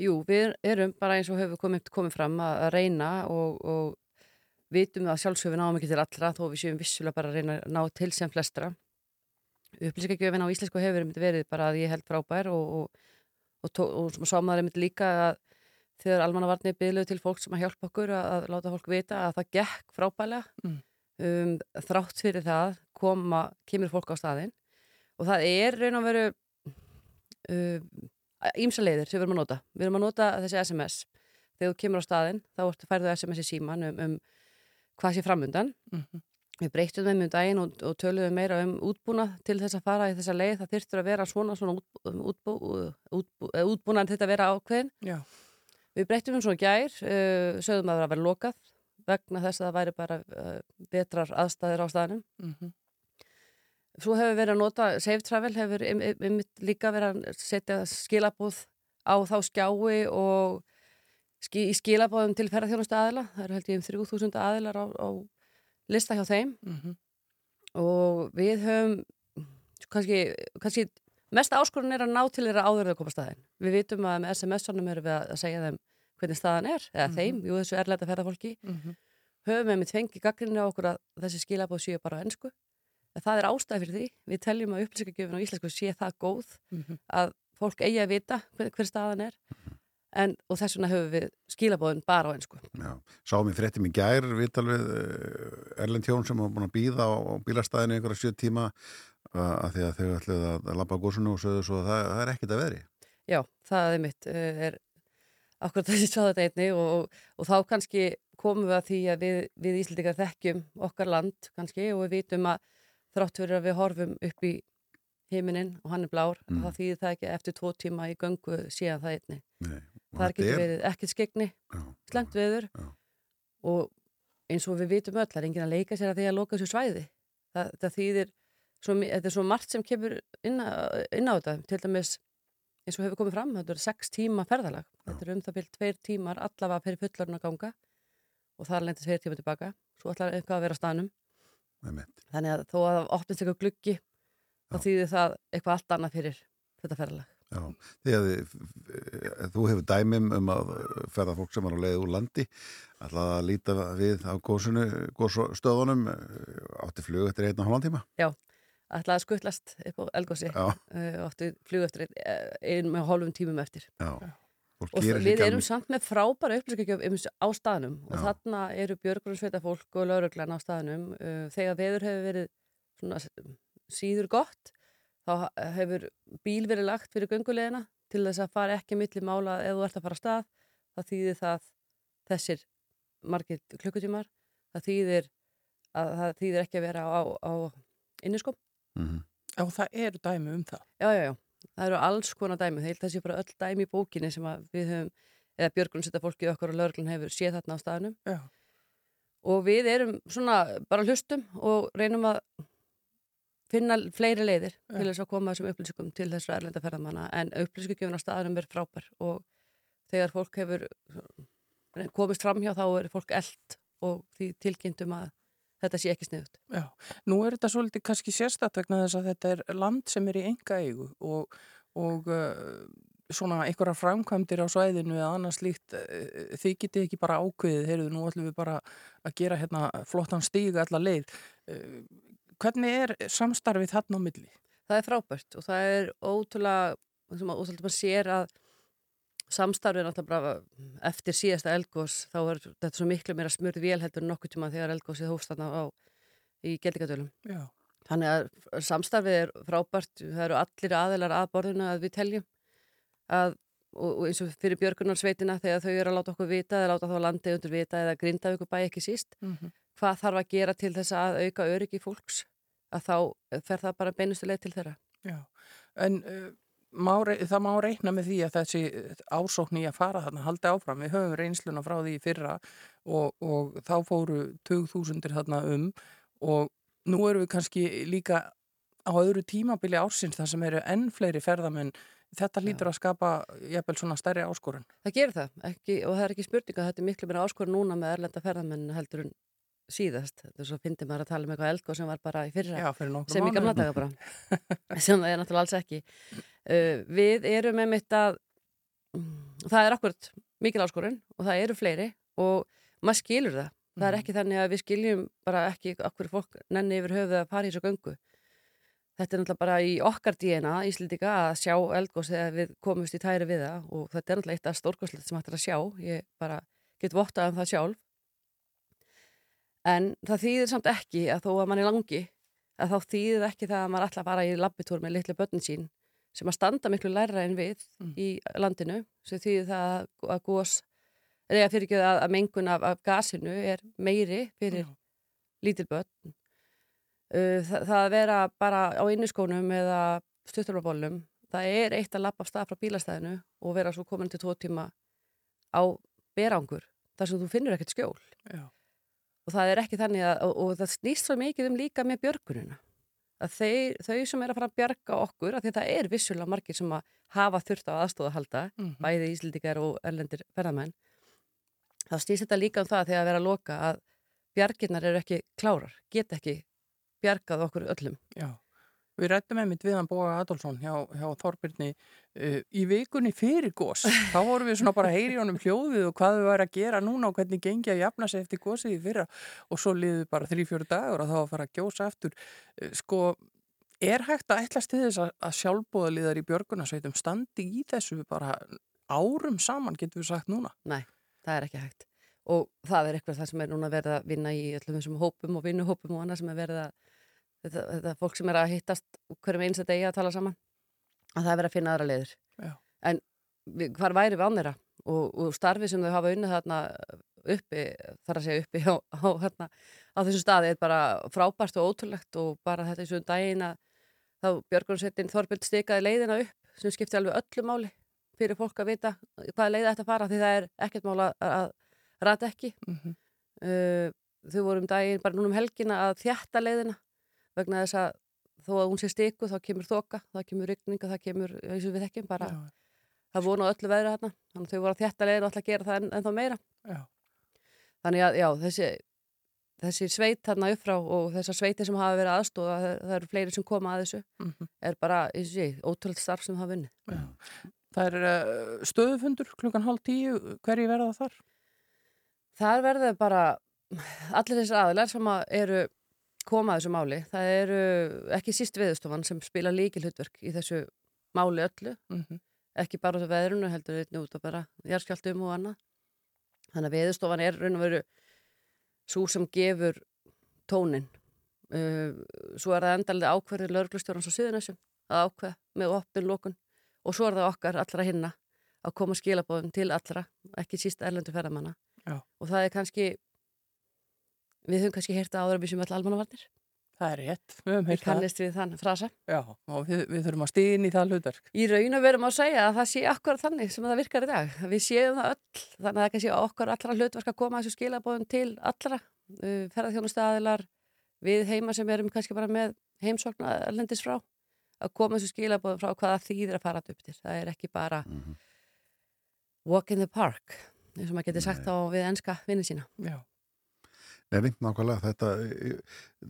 Jú, við erum bara eins og hefur komið, komið fram að, reyna og, og vitum að sjálfsögum við náum ekki til allra þó við séum vissulega bara að reyna að ná til sem flestra. Upplýsingagjöfin á íslensku hefur verið bara að ég held frábær og, og, og, tó- og, og sá maður einmitt líka að þegar almannavarnir byggluðu til fólk sem að hjálpa okkur að, að láta fólk vita að það gekk frábælega Mm. um, þrátt fyrir það koma, kemur fólk á staðinn og það er raun og veru um, ímsa leiðir sem við erum að nota. Við erum að nota þessi SMS. Þegar þú kemur á staðinn, þá færðu SMS í síman um, um hvað sé framundan. Mhm. Við breytum þeim um daginn og, og töluðum meira um útbúna til þess að fara í þessa leið. Það þyrftur að vera svona, svona útbú, útbú, útbú, útbúna til þetta að vera ákveðin. Já. Við breytum um svona gær, uh, sögðum að það var að vera lokað vegna þess að það væri bara uh, betrar aðstæðir á staðinum. Mm Svo hefur verið að nota, Save Travel hefur im- einmitt líka verið að setja skilabúð á þá skjái og ski, í skilabúðum til ferðarþjónustu aðila. Það eru held ég um 3000 aðilar á, á lista hjá þeim Mhm. og við höfum kannski, kannski mest áskorun er að ná til þeirra áður en að koma staðin. Við vitum að með SMS-unum erum við að segja þeim hvernig staðan er, eða Mhm. þeim, jú þessu erlenda ferðarfólki Mhm. höfum við með tvengi gaggrinni á okkur að þessi skilabóð séu bara á ennsku. Það er ástæð fyrir því. Við teljum að upplýsingagjöfin á íslensku sé það góð Mhm. að fólk eigi að vita hver, hver staðan er. En, og þess vegna höfum við skilabóðin bara á ennsku. Já, sáum í fréttum í gær viðtal við uh, Erlend Hjón sem var búin að býða á, á bílastæðinu einhverja sjö tíma að því að þau ætluð að, á gósunu og sögðu svo að það, það er ekkit að veri. Já, það er mitt. uh, Er akkurat þessi sjáðu þetta einni og, og, og þá kannski komum við að því að við, við Íslandingar þekkjum okkar land kannski og við vitum að þrátt fyrir að við horfum upp í heiminin og hann er blár, Mm. þá þýðir það ekki eftir tvo tíma í göngu síðan það einni. Nei. Það þetta getur er- verið ekkert skegni, Já, slemt veður Já. og eins og við vitum öll, það er enginn að leika sér að því að loka þessu svæði. Það, það þýðir, svo, þetta er svo margt sem kemur inn á, inn á þetta, til dæmis eins og hefur komið fram, þetta er sex tíma ferðalag. Þetta er um það byrjum tveir tímar allavega fyrir fullarinn að ganga og þar lendir tveir tíma tilbaka, svo ætlar eitthvað að vera á staðnum. Þannig að þó að opnist eitthvað gluggi, þá Já. þýðir það eitthvað allt annað fyrir þetta ferðalag. Já, því að þið- þú hefur dæmim um að ferða fólk sem var á leið úr landi ætlaði að líta við á gósunu, gósstöðunum átti flug eftir einn og hálfan tíma. Ætlaði að skuttlast upp á elgósi, Já, uh, áttu flug eftir ein, ein með hálfum tímum eftir. já. Og við erum alveg- samt með frábæra upplýsingagjöf um, á staðnum og Já. þarna eru björgunarsveita fólk og lauruglan á staðnum. Uh, þegar veður hefur verið svona síður gott, þá hefur bíl verið lagt fyrir göngulegina til þess að fara ekki milli mála ef þú ert að fara af stað. Það þýðir það þessir margir klukkutímar. Það þýðir að það þýðir ekki að vera á, á inniskóm. Mhm. Já, það eru dæmi um það. Já, já, já. Það eru alls konar dæmi. Það þessi bara öll dæmi í bókinni sem við höfum, eða Björgun setja fólkið okkar og lögreglun hefur séð þarna á staðnum. Já. Og við erum svona bara hlustum og reynum að finna fleiri leiðir Já. til þess að koma þessum upplýsingum til þessar erlenda ferðamanna. En upplýsingugjöfun á staðnum er frábær og þegar fólk hefur komist fram hjá þá er fólk eld og því tilkynntum að þetta sé ekki sniðut. Já, nú er þetta svolítið kannski sérstætt vegna þess að þetta er land sem er í enga eigu og, og uh, svona einhverjar framkvæmdir á svæðinu eða annars líkt, eh, þið getið ekki bara ákveðið, heyrðu, nú ætlum við bara að gera hérna flottan stíg allar leið. Eh, Hvernig er samstarfið þarna á milli? Það er frábært og það er ótrúlega, sem að ótrúlega sér að samstarfið er náttúrulega bara eftir síðasta eldgós þá er þetta svo miklu meira smurð vél heldur en nokkuð tíma þegar eldgósið hófst þarna á í geldingadölum. Þannig að samstarfið er frábært, það eru allir aðilar að borðinu að við teljum að, og, og eins og fyrir björgunarsveitina þegar þau eru að láta okkur vita eða láta þá landið undir vita eða grinda ykkur bæ ekki síst, Mhm. hvað þarf að gera til þess að auka öryggi fólks að þá fer það bara beinustuleið til þeirra. Já, en uh, má, það má reikna með því að þessi ásókn í að fara þarna haldi áfram. Við höfum reynsluna frá því fyrra og, og þá fóru 2000 þarna um og nú erum við kannski líka á öðru tímabili ársins þar sem eru enn fleiri ferðamenn. Þetta hlýtur að skapa jafnvel svona stærri áskorun. Það gerir það ekki, og það er ekki spurning að þetta er miklu meira áskorun núna með erlenda ferðamenn heldur en síðast. Er svo fyndi maður að tala um eitthvað eldgóð sem var bara í fyrra. Já, sem í gamla daga bara sem það er náttúrulega alls ekki uh, við erum með mitt að mm, það er akkurat mikil áskorun og það eru fleiri og maður skilur það það er Mhm. ekki þannig að við skiljum bara ekki okkur fólk nenni yfir höfuð að í þessu göngu þetta er náttúrulega bara í okkar DNA Íslendinga að sjá eldgós þegar við komumst í tæri við það og þetta er náttúrulega eitt af stórkostlegt sem hægt er að sjá ég bara get vottað um það sjálf en það þýðir samt ekki að þó að mann er langi að þá þýðir ekki það að maður ætla að fara í labbitúr með litlu börnin sín sem að standa miklu læra en við Mm. í landinu sem þýðir það að- gós eða fyrir ekki að, að mengun af, af gasinu er meiri fyrir Já. lítil börn uh, það, það að vera bara á inniskónum eða stuttarblabólum það er eitt að lappa af stað frá bílastæðinu og vera svo komin til tvo tíma á berangur þar sem þú finnur ekkert skjól Já. Og það er ekki þannig að, og, og það snýst svo mikið um líka með björgunina. Að þeir, þau sem er að fara að bjarga okkur, að það er vissulega margir sem að hafa þurft á aðstóða að halda Mhm. bæði íslendingar og erlendir ferðamenn. Þá snýst þetta líka um það þegar að vera að loka að bjarginnar eru ekki klárar, geta ekki bjargað okkur öllum. Já, við rættum einmitt við hann Bóa Adolfsson hjá, hjá Þorbirni uh, í vikunni fyrir gós. Þá vorum við svona bara að heyri honum hljóðið og hvað við væri að gera núna og hvernig gengi að jafna sig eftir gósið í fyrra og svo liðið bara þrý-fjóru dagur og þá að fara að gjósa aftur. Uh, sko, er hægt að til þess að, að sjálfbóðaliðar í björgunarsveitum standi í þessu bara árum saman, getur við sagt núna? Nei, það er ekki hægt og það er eitthvað það sem er núna verið að vinna í öllum þessum hópum og vinnuhópum og annað sem er verið að þetta, þetta fólk sem er að hittast hverjum einsta degi að tala saman að það er verið að finna aðra leiður Já. en við, hvar væri við án þeirra og, og starfi sem þau hafa unnið þarna uppi, þar að segja uppi á, á, hérna, á þessum staði er bara frábært og ótrúlegt og bara þetta er svo um daginn að þá Björgunarsveitin Þorbild stikaði leiðina upp sem skipti alveg öllu máli fyrir fólk að vita hvaða leiði ætti að fara því það er ekkert mál að, að rata ekki Mm -hmm. uh, þau voru um daginn bara núna um helgina að þjætta leiðina vegna þess að þó að hún sé stiku þá kemur þoka, það kemur rigning og það kemur, eins og við þekkjum bara Já, það voru á öllu veðri þarna þannig að þau voru að þjætta leiðina og ætla að gera það en, en þá meira já, þannig að já, þessi þessi sveit þarna upp frá og þessar sveitir sem hafa verið aðstóða, það, það eru fleiri sem koma að þessu, mm er bara, eins og ég, ótrúlega starf sem hafa vunnið. já. Það er uh, stöðufundur klukkan hálf tíu, hverju verða þar? Þar verður bara allir þessar aðilar sem að eru koma að þessu máli. Það eru ekki síst viðstofan sem spila líkil hlutverk í þessu máli öllu. Mm Ekki bara út af veðrunu, heldur einnig út af bara jarðskjaldum og annað. Þannig að viðstofan er raun og veru svo sem gefur tónin. Uh, svo er það endalega ákverðið lauruglustjórans á Suðunessum að ákveða með opnum lókun og svo er það okkar allra hinna að koma skilabóðum til allra, ekki síst erlendu ferðamanna Já. og það er kannski við höfum kannski heyrta áður að við sem öll almannavarnir Það er rétt, við höfum við heilt það. kannist við þann frasa Já, og við, við þurfum að stíðin í það hlutverk. í raun og verum að segja að það sé akkur þannig sem það virkar í dag, við séum það öll þannig að það kannski okkar allra hlutverk að koma þessu skilabóðum til allra uh, ferðarþjónustæðilar við heima sem erum kannski bara með heimsókna erlendis frá að koma þessu skilabóðum frá hvaða þýðir að fara upp til það er ekki bara Mhm. walk in the park eins og maður getur sagt á við enska vinni sína Já. Nei, nákvæmlega, þetta,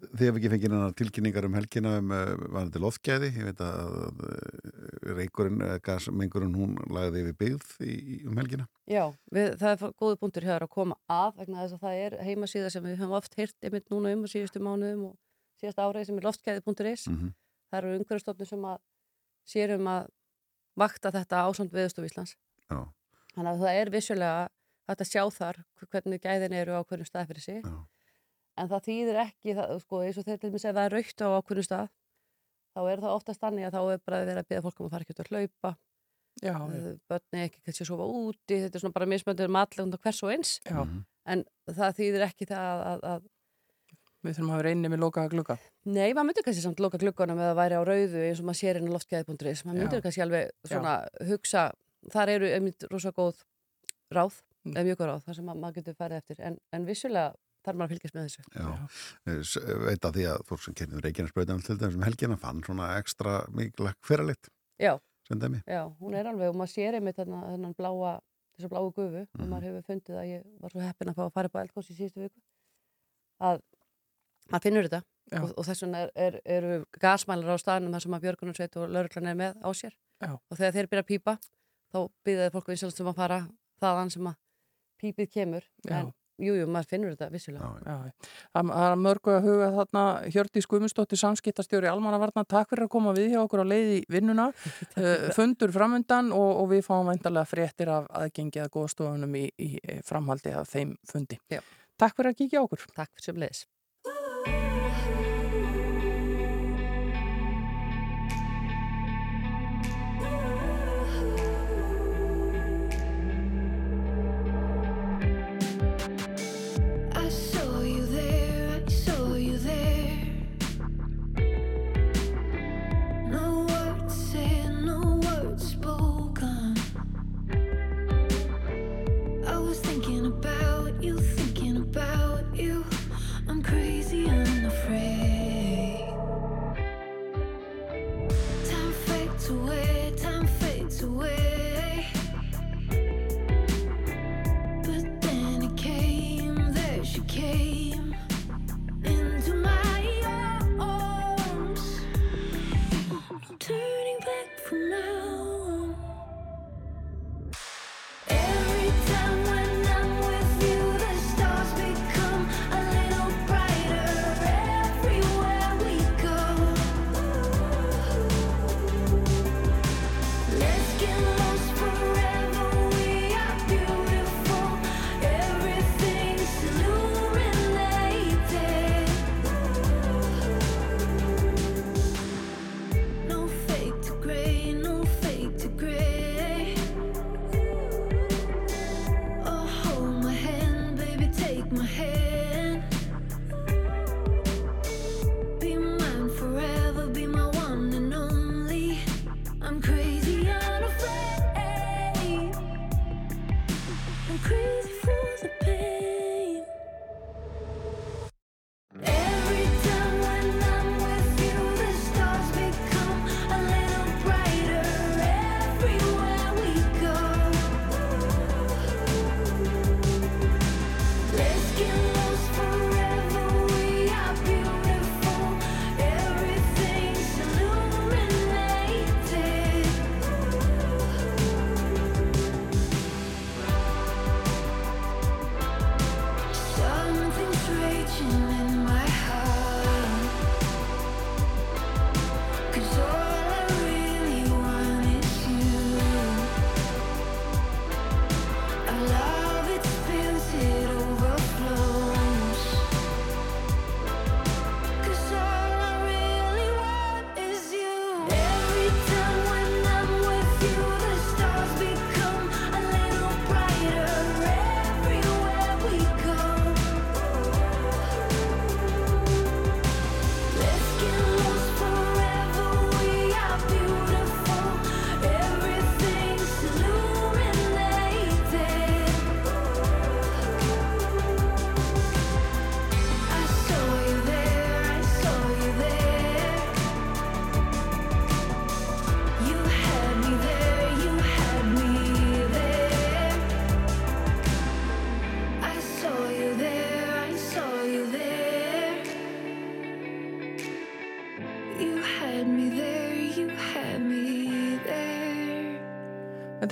þið hefur ekki fengið tilkynningar um helgina um uh, varandi loftgæði, ég veit að uh, reykurinn, uh, gasmengurinn, hún lagði yfir byggð í, um helgina. Já, við, það er góði punktur hér að koma að vegna þess að það er heimasíða sem við höfum oft heyrt einmitt núna um á síðustu mánuðum og síðasta árið sem er loftkæði.is Mm það eru umhverfstofnir sem að sér um að vakta þetta ásamt viðstof Íslands. Já, þannig að það er vissulega að sjá þar hvernig gæðin eru á hvernig stað fyrir sig. Já. En það þýðir ekki það, sko, eins og þeir til dæmis ef það er raukt á ákveðnum stað þá er það oftast þannig að þá er bara verið að byrja fólk um að fara ekki út að hlaupa Já, börni ekki kannski að sofa úti þetta er svona bara mismöndur matlegund og hvers og eins já, Mhm. en það þýðir ekki það að, að, að við þurfum að vera inni með lokaða glugga. nei, maður myndir kannski samt loka glugganum eða væri á rauðu eins og maður sér inn á loftgæði.is maður Já. myndir kannski alveg svona hugsa þar eru einmitt rosa góð ráð, Mm. eða mjög góð ráð þar sem ma- maður getur farið eftir, en, en vissulega þarf maður að fylgjast með þessu já. Ég s- veit að því að fólk sem kennir Reykjanesbrautan til þessum helgina fann svona ekstra mikilvægt fyrirleitt já, sem dæmi. já, hún er alveg og maður sér einmitt þennan, þennan bláa þessu bláu gufu og Mhm. maður hefur fundið að ég var svo heppin að fá að fara upp á eldgóðs í síðustu viku að maður finnur þetta Já. og, og þess vegna er, er, eru gasmælar á staðnum þar sem að Björgunarsveit og lauruglan er með á sér Já. og þegar þeir byrja að pípa þá byrjaði fólk vinsalast um að fara þaðan sem að pípið kemur en jújú, jú, maður finnur þetta vissulega. Já, Já, það er mörgu að huga þarna. Hjördís Guðmundsdóttir samskiptastjóri Almannavarna, takk fyrir að koma við hjá okkur á leið í vinnuna, uh, fundur framundan og, og við fáum veintalega fréttir af aðgengi að góðstofunum í, í framhaldi af þeim fundi. Já. Takk fyrir að kíkja okkur. Takk fyrir sem leiðis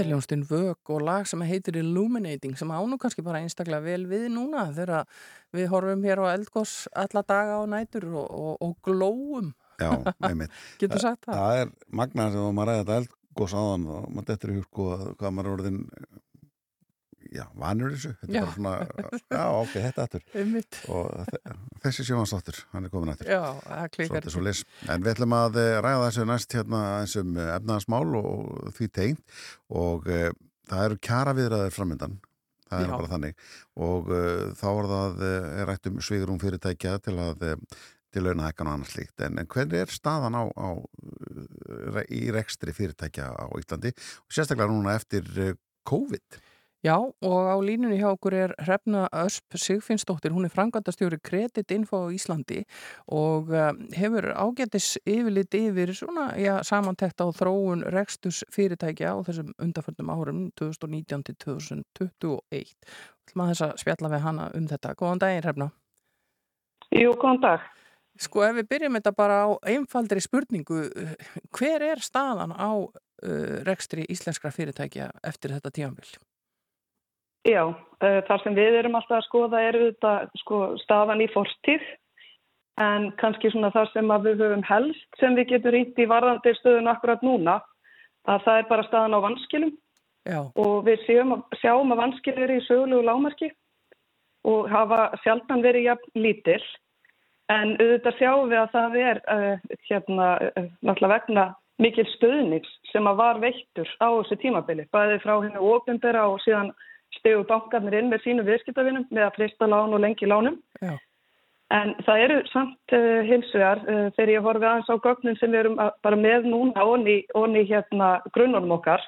Þetta hljónstinn Vög og lag sem heitir Illuminating sem ánum kannski bara einstaklega vel við núna þegar við horfum hér á eldgós alla daga og nætur og, og, og glóum, Já, getur sagt það. Það er magnaðar þegar maður ræði þetta eldgós áðan og maður dettur í hug sko að hvað maður er orðin já, vanur þessu þetta Já. er bara svona, já, ok, þetta aftur og þe- þessi sjónvansdóttur, hann er komin aftur svo. En við ætlum að eh, ræða þessu næst hérna eins um efnaðansmál og því tengt og uh, það eru kjara viðræðir framöndan. Það er Já. bara þannig og uh, þá er það uh, er rætt um svigurum fyrirtækja til að til launahækkan og annars slíkt. En, en hvernig er staðan á, á í rekstri fyrirtækja á Íslandi og sérstaklega núna eftir COVID? Já, og á línunni hjá okkur er Hrefna Ösp Sigfinnsdóttir, hún er frangandastjóri Credit Info á Íslandi og uh, hefur ágættis yfirlit yfir svona, já, samantekt á þróun reksturs fyrirtækja á þessum undarförnum árum 2019 til 2021. Þú maður þess að spjalla við hana um þetta. Góðan daginn, Hrefna. Jú, góðan dag. Sko, ef við byrjum þetta bara á einfaldri spurningu, hver er staðan á uh, rekstri íslenskra fyrirtækja eftir þetta tímanbill? Já, uh, þar sem við erum alltaf að skoða er þetta sko, staðan í forstíð en kannski svona þar sem við höfum helst sem við getum rýnt í varðandi stöðun akkurat núna að það er bara staðan á vanskilum. Já, og við sjáum, sjáum að vanskil eru í sögulegu lámarki og hafa sjaldan verið jafn lítil. En auðvitað sjáum við að það er uh, hérna uh, náttúrulega vegna mikil stöðnings sem að var veittur á þessu tímabili bæði frá hennu ofinbera og síðan stegu bankarnir inn með sínu viðskiptavinum með að frista lán og lengi lánum. Já, En það eru samt uh, hilsugar uh, þegar ég horfi aðeins á gögnum sem við erum að, bara með núna onni, onni hérna grunnunum okkar,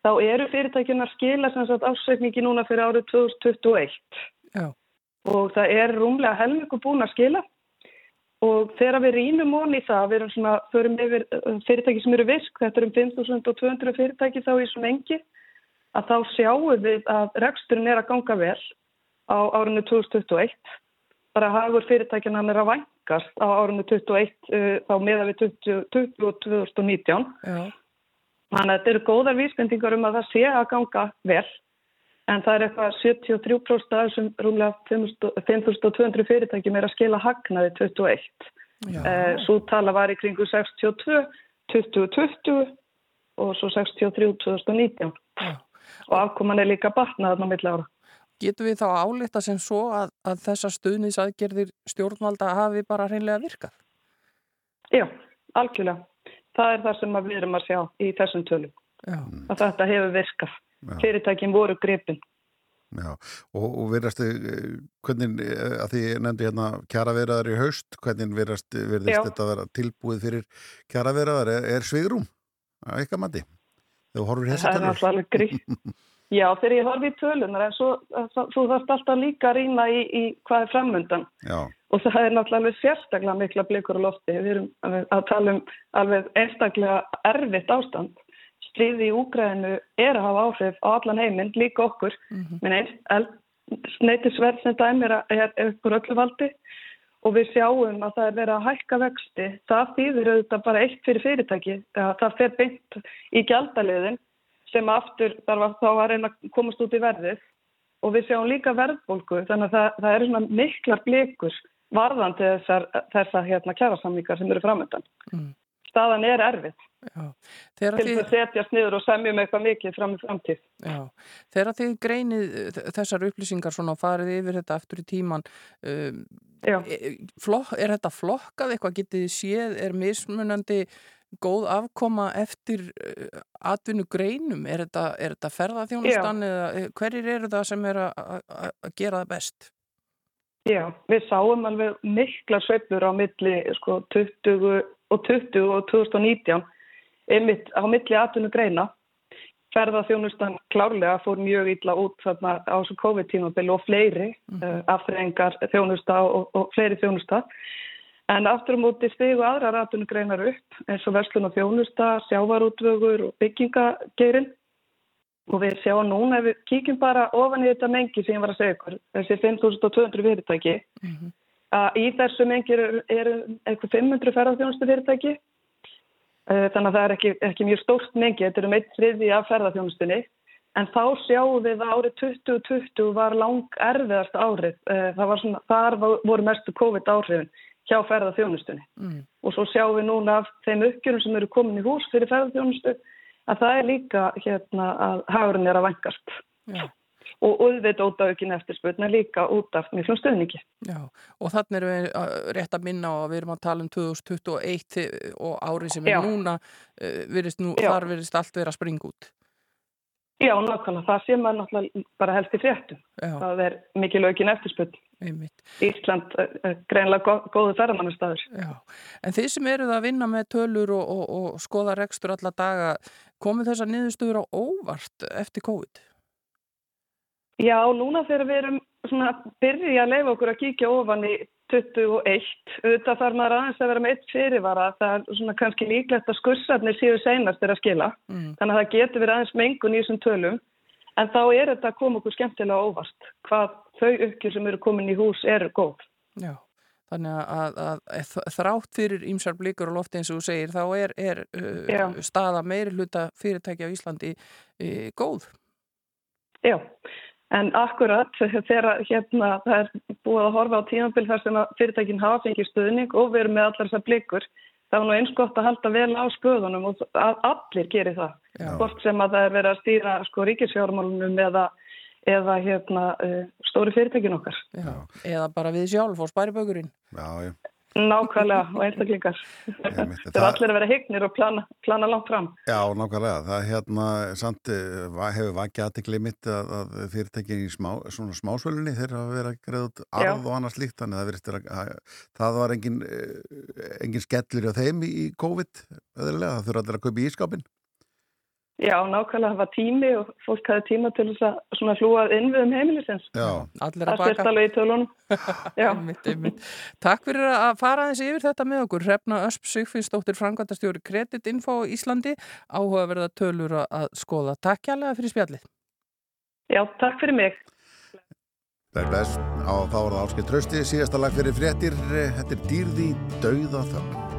þá eru fyrirtækjum að skila sem sagt ásveikningi núna fyrir árið 2021 já, og það er rúmlega helmingu búin að skila. Og þegar við rýnum onni það, við erum svona, förum yfir uh, fyrirtæki sem eru visk, þetta er um 5200 fyrirtæki þá í svona engi, að þá sjáum við að reksturinn er að ganga vel á árinu 2021 bara hagur fyrirtækjana er að vængast á árunni 21 uh, þá meða við 20, 20 og 2019. já, Þannig að þetta eru góðar vísbendingar um að það sé að ganga vel en það er eitthvað 73% af þessum rúmlega 5200 fyrirtækjum er að skila hagnaði 21. já. Uh, svo tala var í kringu 62, 2020 og svo 63 2019 Já. Og afkoman er líka batnaðan á milli ára. Getum við þá álita sem svo að, að þessar stuðnisaðgerðir stjórnvalda hafi bara hreinlega virkað? Já, algjörlega. Það er það sem að við erum að sjá í þessum tölum. Já, Að þetta hefur virkað. Já. Fyrirtækin voru gripin. Já, og, og virðast hvernig, eh, að því ég nefndi hérna kjara í haust, hvernig virðast, virðist Já. þetta vera tilbúið fyrir kjara er, er svigrúm að ykkar Það er náttúrulega alveg gríð. Já, þegar ég horfi í tölunar en svo, þú þarfst alltaf líka að rýna í, í hvað er framöndan. Já, Og það er náttúrulega alveg sérstaklega mikla blikur á lofti. Við erum að tala um alveg einstaklega erfitt ástand. Stríði í Úgræðinu er að hafa áhrif á allan heiminn, líka okkur. Mm -hmm. Sneitisverð sem dæmi er, er, er ykkur öllu valdi og við sjáum að það er verið að hækka vexti. Það þýðir auðvitað bara eitt fyrir fyrirtæki. að Það fer beint í gjaldaliðin sem aftur þarf þá að reyna að komast út í verðið og við sjáum líka verðbólgu þannig að það, það eru miklar blikur varðandi þessar, þessar hérna kjærasamlingar sem eru framöndan. Mm. Staðan er erfið til þess að setjast niður og semjum eitthvað mikið fram í framtíð. já. Þegar þið greinið þessar upplýsingar svona og farið yfir þetta aftur í tíman, um, er, flok, er þetta flokkað eitthvað getið séð, er mismunandi góð afkoma eftir uh, atvinnu greinum? Er þetta, er þetta ferðaþjónustan eða eh, hverjir eru það sem er að gera það best? Já, við sáum alveg mikla sveiflur á milli sko, 20 og 20 og 2019 einmitt á milli atvinnu greina. Ferðaþjónustan klárlega fór mjög illa út þarna á þessu COVID-tímabili og fleiri mm. uh, afþrengar þjónusta og, og fleiri þjónusta. En aftur á móti stigu aðrar atvinnu greinar upp eins og verslun og þjónusta, sjávarútvögur og byggingageirinn. Og við sjáum núna, ef við kíkjum bara ofan í þetta mengi sem ég var að segja ykkur, þessi 5200 fyrirtæki, að í þessu mengi eru, eru eitthvað 500 ferðarþjónustu fyrirtæki Eh, Þannig að það er ekki, ekki mjög stórt mengi, þetta er um eitt þriði af ferðarþjónustunni. En þá sjáum við að árið 2020 var lang erfiðast árið. Eh, Það var svona, þar voru mestu COVID áhrifin hjá ferðarþjónustunni. Mm. Og svo sjáum við núna af þeim uppgjörum sem eru komin í hús fyrir ferðarþjónustu að það er líka hérna að hagurinn er að vankast. Já. Og auðvitað út af aukin eftirspurn en líka út af miklum stöðningi. Já, og þannig erum við uh, rétt að minna að við erum að tala um 2021 þi- og árið sem er Já. núna, uh, virðist nú, þar virðist allt vera að springa út. Já, nákvæmlega. Það sé maður náttúrulega bara helst í fréttum. Já. Það er mikil aukin eftirspurn. Einmitt. Ísland er greinlega gó- góðu ferðamannastæður. Já, en þið sem eruð að vinna með tölur og, og, og skoða rekstur alla daga, komið þessar niðurstöður á óvart eftir COVID? Já, núna þegar við erum svona að byrja að leifa okkur að kíkja ofan í 21, auðvitað þarf maður aðeins að vera með eitt fyrirvara, það er svona kannski líklegt að skursarnir síðu seinast er að skila, Mm. þannig að það getur verið aðeins mengun í þessum tölum, en þá er þetta að koma okkur skemmtilega á óvart, hvað þau uppgjur sem eru komin í hús eru góð. Já, þannig að, að, að þrátt fyrir ímsar blikur og lofti eins og þú segir, þá er, er uh, staða meiri hluta fyrirtæki á Íslandi uh, góð. Já, en akkurat þegar hérna það er búið að horfa á tímabil þar sem að fyrirtækin hafa fengið stuðning og við erum með allar þessar blikur, það var nú eins gott að halda vel á spöðunum og að allir gerir það. Já. Hvort sem að það er verið að stýra sko ríkisfjármálunum eða, eða hérna uh, stóri fyrirtækin okkar. Já. Eða bara við sjálf og spæri bökurinn. Já, já. Nákvæmlega og einstaklingar. Það er allir að vera hignir og plana, plana langt fram. Já, nákvæmlega. Það hérna, samt, eh, hefur vakið aðtekli mitt að, að fyrirtækin í smá, smásvölunni þeirra að vera út arð og annað slíkt, þannig að að, það var engin, eh, engin skellur á þeim í, COVID, það þurfa allir að kaupa í ískapin. Já, nákvæmlega það var tími og fólk hafði tíma til þess að svona hlúa inn við um heimilisins. Já, Allir Það að sést baka. alveg í tölunum. Já. Einmitt, einmitt. Takk fyrir að fara aðeins yfir þetta með okkur. Hrefna Ösp Sigfinnsdóttir Frankvæntastjóri Kredit Info á Íslandi áhugaverða tölur að- að skoða. Takk kjærlega fyrir spjallið. Já, takk fyrir mig. bless, bless. Á, þá var það áskilt trösti, síðasta lag fyrir fréttir, þetta er dýrði dauða þögn.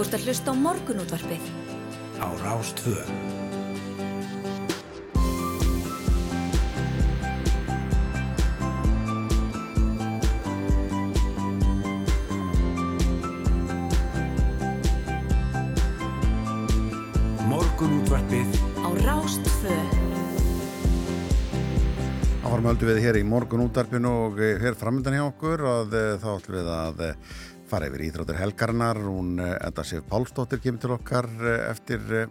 Þú ert að hlusta á morgunútvarpið. Á Rástvö. Morgunútvarpið Á Rástvö. Áfram höldum við hér í morgun útarpinu og eh, hér framöndan hjá okkur og eh, þá ætlum við að eh, fara yfir íþróttir helgarinnar. Hún, eh, Edda Sif Pálsdóttir, kemur til okkar eh, eftir eh,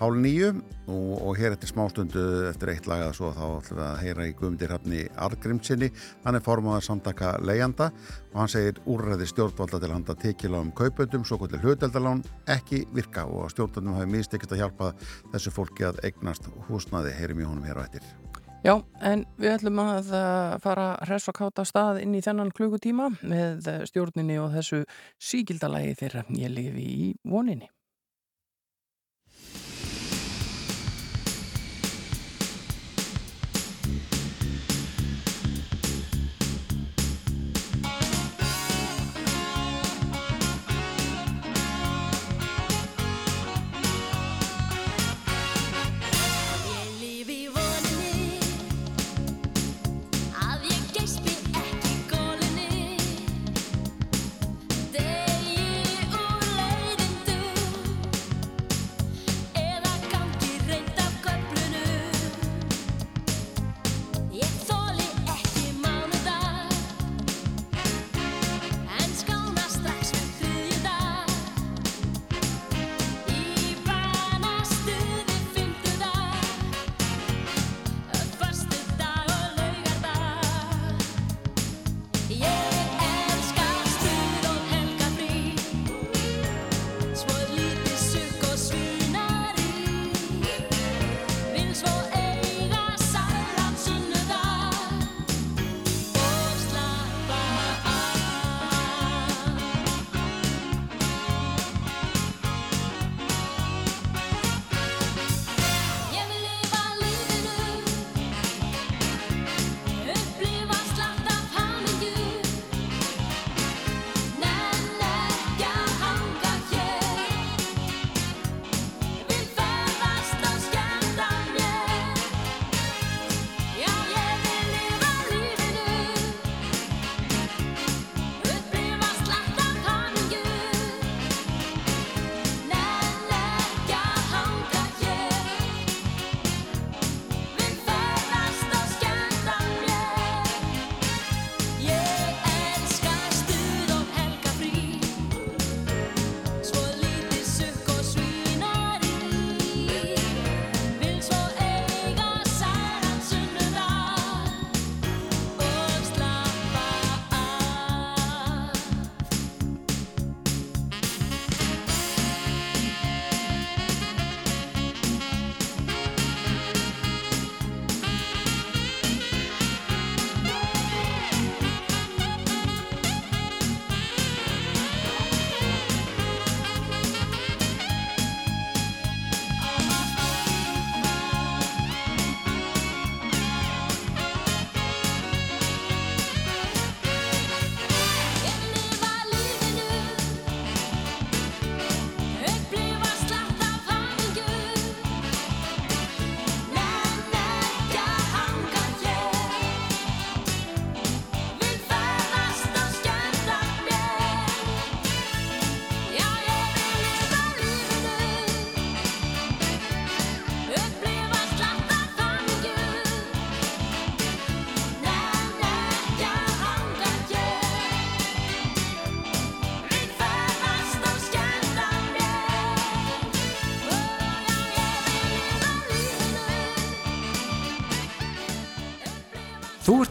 hálf nýju og, og hér eftir smástundu eftir eitt lag að svo þá ætlum við að heyra í Guðmundir Hrafni Argrimsinni. Hann er formaður samtaka leigjanda og hann segir úrræði stjórnvalda til handa tekila um kaupöndum, svo kvöldir hluteldalán ekki virka og stjórnvaldum hafi mistekist að hjálpa þessu fólki að eignast húsnaði. Heyrim í honum hér á eftir. Já, en við ætlum að uh, fara hress og káta stað inn í þennan klukutíma með uh, stjórninni og þessu síkildalagi þeirra ég lifi í voninni.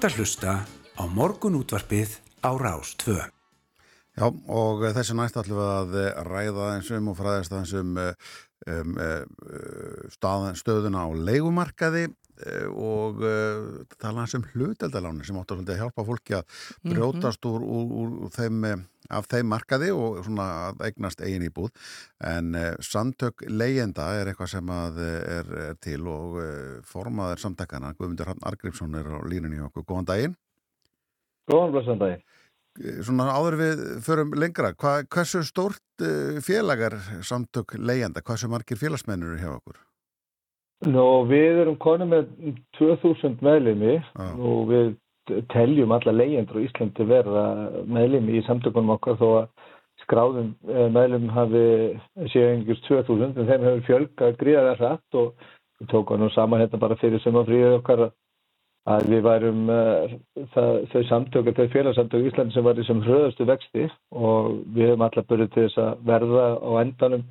Ert að hlusta á morgunútvarpið á Rástvö. Já, og þessi næst ætlum við að ræða eins um og fræðast aðeins um, um eh, staðan, stöðuna á leigumarkaði eh, og uh, tala hans um hluteldaláni sem svolítið að hjálpa fólki að brjótast úr, úr, úr, þeim, eh, af þeim markaði og svona að eignast eigin íbúð. En uh, samtök leyenda er eitthvað sem að eh, er, er til og uh, formaður samtakana Guðmundur Hrafn Argrímsson er á línunni hjá okkur, góðan daginn. Góðan blessan daginn. svona áður við förum lengra, hva, hversu stórt uh, félagar samtök leigjanda, hversu margir félagsmennur eru hjá okkur? Nú, við erum konum með 2000 meðlimi Já. og við teljum alla leyendur á Íslandi verða meðlimi í samtökunum okkar þó að skráðum eh, meðlum hafi séu einhvers 2000 en þeim hefur fjölgað gríðarlega hratt og við tókum nú saman hérna bara fyrir sumafríðið okkar að við værum uh, það, þau samtök, þau félagsamtök í Íslandi sem var í sem hröðustu vexti og við höfum allar byrjuð til þess að verða á endanum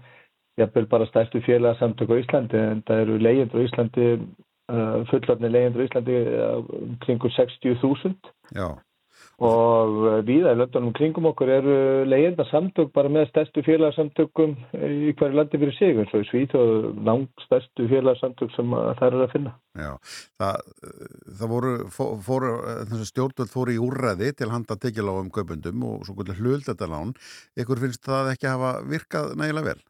jafnvel bara stærstu félagsamtök á Íslandi en það eru leyendur á Íslandi uh, fullarni leyendur á Íslandi uh, kringur 60.000 Já, og uh, víða í löndunum kringum okkur eru leyenda samtök bara með stærstu félagsamtökum í hverju landi fyrir sig eins og í og langt stærstu félagsamtök sem að það eru að finna. já. Það, uh, það voru, fó- fóru, uh, þessi stjórnvöld fóru í úrræði til handa tekjuláum kaupendum og svo kvöldur hlutletalán. Ykkur finnst það ekki hafa virkað nægilega vel?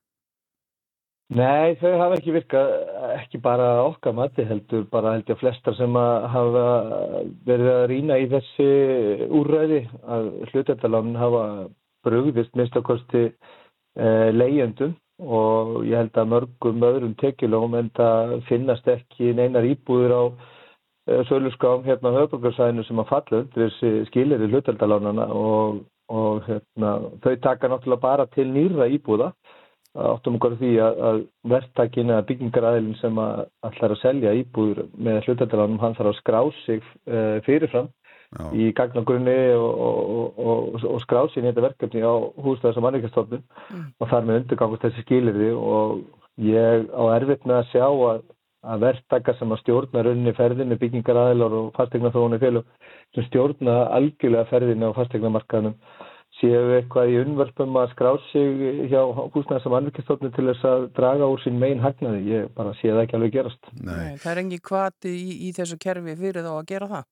Nei, þau hafa ekki virkað, ekki bara okkar mati heldur, bara held ég að flestar sem að hafa verið að rýna í þessi úrræði að hlutendalán hafa brugðist minnstakosti eh, leyendum og ég held að mörgum öðrum tekjulóum en það finnast ekki neinar íbúður á eh, söluskám hérna höfbrukarsæðinu sem að falla undir þessi skilir í hlutendalánana og, og hérna, þau taka náttúrulega bara til nýra íbúða áttum okkur því að, að verktakin eða byggingaræðilin sem að ætlar að selja íbúður með hlutendalánum hann þarf að skrá sig uh, fyrirfram Já, í gagnagrunni og, og, og, og skrá sig í þetta verkefni á húsnæðis og mannvíkastofnun og þar með undirgangast þessi skilirði og ég á erfitt með að sjá að, að verktaka sem að stjórna rauninni ferðinni byggingaræðilar og fastegna þróunni félug sem stjórna algjörlega ferðinni á fastegnamarkaðnum séu eitthvað í unnvörpum að skrá sig hjá húsnæðis og mannvíkastofnun til þess að draga úr sín megin hagnaði. Ég bara sé það ekki alveg gerast. nei, Nei, það er engin kvati í, í þessu kerfi fyrir þá að gera það.